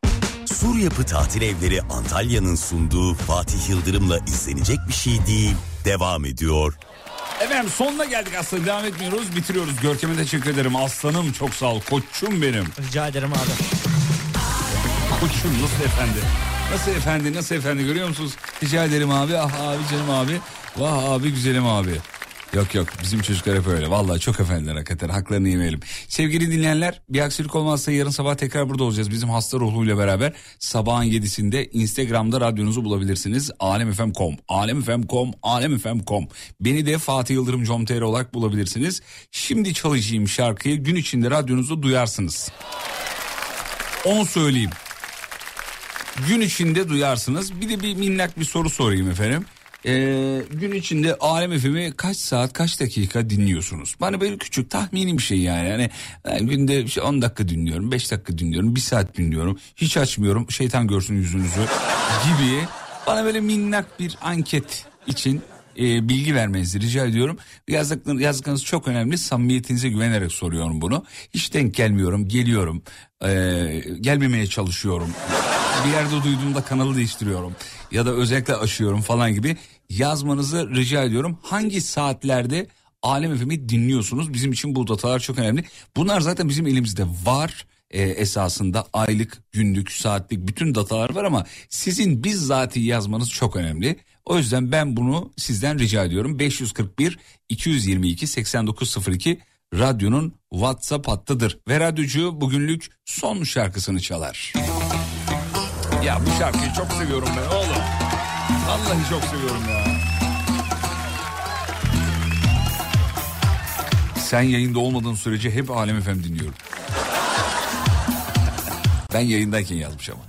[SPEAKER 1] Sur Yapı Tatil Evleri Antalya'nın sunduğu Fatih Yıldırım'la izlenecek bir şey değil. Devam ediyor.
[SPEAKER 2] Efendim sonuna geldik aslında devam etmiyoruz bitiriyoruz. Görkem'e teşekkür ederim aslanım çok sağ ol koçum benim.
[SPEAKER 3] Rica ederim abi.
[SPEAKER 2] Koçum nasıl efendi? Nasıl efendi nasıl efendi görüyor musunuz? Rica ederim abi ah abi canım abi. Vah abi güzelim abi. Yok yok bizim çocuklar hep öyle. Vallahi çok efendiler hakikaten haklarını yemeyelim. Sevgili dinleyenler bir aksilik olmazsa yarın sabah tekrar burada olacağız. Bizim hasta ruhuyla beraber sabahın yedisinde Instagram'da radyonuzu bulabilirsiniz. Alemfm.com, alemfm.com, alemfm.com. Beni de Fatih Yıldırım com.tr olarak bulabilirsiniz. Şimdi çalışayım şarkıyı gün içinde radyonuzda duyarsınız. Onu söyleyeyim. Gün içinde duyarsınız. Bir de bir minnak bir soru sorayım efendim. Ee, gün içinde Alem FM'i kaç saat kaç dakika dinliyorsunuz? Bana böyle küçük tahmini bir şey yani. yani ben günde işte 10 dakika dinliyorum 5 dakika dinliyorum 1 saat dinliyorum. Hiç açmıyorum şeytan görsün yüzünüzü gibi. Bana böyle minnak bir anket için e, bilgi vermenizi rica ediyorum. Yazdıklarınız, yazdıklarınız çok önemli. Samimiyetinize güvenerek soruyorum bunu. Hiç denk gelmiyorum, geliyorum. E, gelmemeye çalışıyorum. Bir yerde duyduğumda kanalı değiştiriyorum. Ya da özellikle aşıyorum falan gibi. Yazmanızı rica ediyorum. Hangi saatlerde Alem FM'i dinliyorsunuz? Bizim için bu datalar çok önemli. Bunlar zaten bizim elimizde var e, esasında aylık, günlük, saatlik bütün datalar var ama sizin bizzati yazmanız çok önemli. O yüzden ben bunu sizden rica ediyorum. 541 222 8902 radyonun WhatsApp hattıdır. Ve radyocu bugünlük son şarkısını çalar. Ya bu şarkıyı çok seviyorum ben oğlum. Vallahi çok seviyorum ya. Sen yayında olmadığın sürece hep Alem Efem dinliyorum. Ben yayındayken yazmış ama.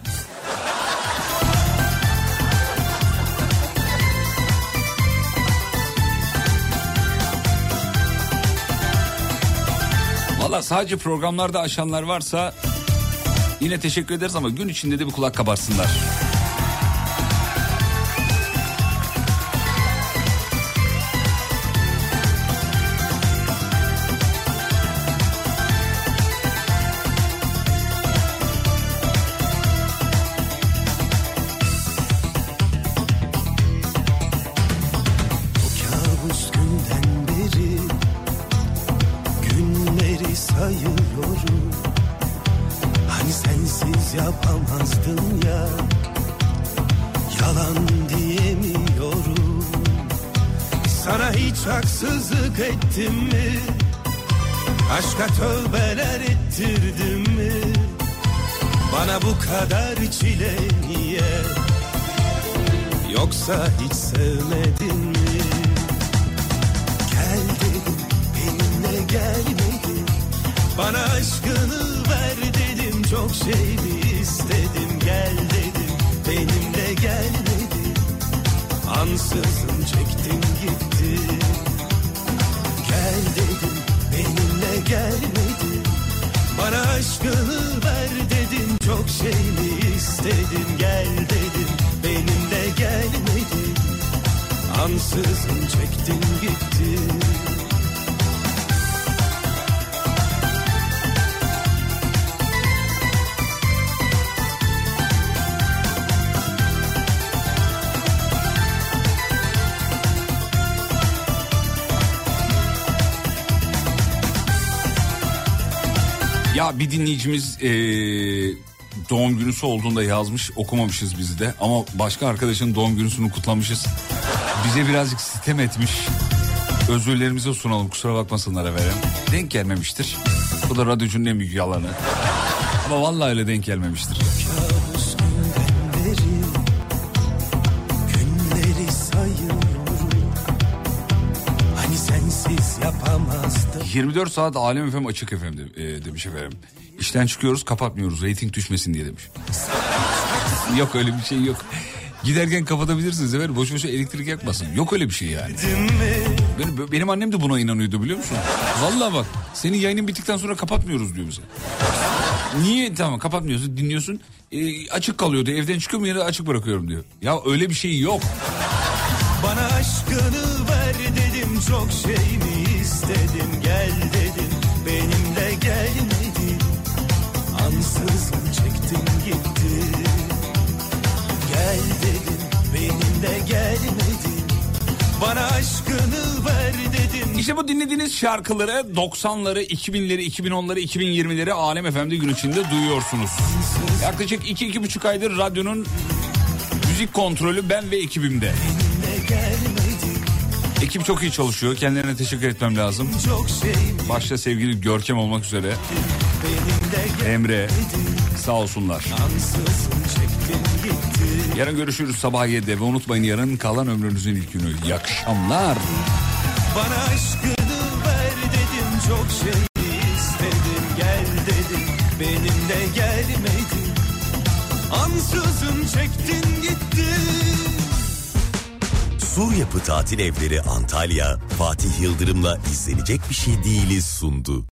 [SPEAKER 2] Valla sadece programlarda aşanlar varsa yine teşekkür ederiz ama gün içinde de bir kulak kabarsınlar.
[SPEAKER 10] Aşkını ver dedin Çok şey mi istedin. Gel dedim benimle gelmedin. Ansızın çektin gittin
[SPEAKER 2] bir dinleyicimiz eee, doğum günüsü olduğunda yazmış okumamışız biz de ama başka arkadaşın doğum günüsünü kutlamışız. Bize birazcık sitem etmiş. Özürlerimizi sunalım kusura bakmasınlar efendim. Denk gelmemiştir. Bu da radyocunun en büyük yalanı. Ama vallahi öyle denk gelmemiştir. 24 saat Alem FM açık FM de- e, demiş efendim. İşten çıkıyoruz kapatmıyoruz reyting düşmesin diye demiş. [LAUGHS] yok öyle bir şey yok. Giderken kapatabilirsiniz efendim. Boş boşa elektrik yakmasın. Yok öyle bir şey yani. Benim, benim annem de buna inanıyordu biliyor musun? Vallahi bak senin yayının bittikten sonra kapatmıyoruz diyor bize. Niye tamam kapatmıyorsun dinliyorsun e, açık kalıyordu evden çıkıyorum yine açık bırakıyorum diyor. Ya öyle bir şey yok.
[SPEAKER 10] Bana aşkını ver dedim Çok şey mi istedim Gel dedim benimle gelmedin. Ansızın çektin gittin Gel dedim benimle gelmedin. Bana aşkını ver dedim
[SPEAKER 2] İşte bu dinlediğiniz şarkıları 90'ları, 2000'leri, 2010'ları, 2020'leri Alem FM'de gün içinde duyuyorsunuz. Yaklaşık 2-2,5 aydır radyonun müzik kontrolü ben ve ekibimde. Ekip çok iyi çalışıyor. Kendilerine teşekkür etmem lazım. Başta sevgili Görkem olmak üzere. Emre sağ olsunlar. Yarın görüşürüz sabah 7'de ve unutmayın yarın kalan ömrünüzün ilk günü. İyi akşamlar.
[SPEAKER 10] Bana aşkını ver dedim çok şey dedim benimle gelmedin ansızın çektin gittin
[SPEAKER 1] Sur Yapı Tatil Evleri Antalya, Fatih Yıldırım'la izlenecek bir şey değiliz sundu.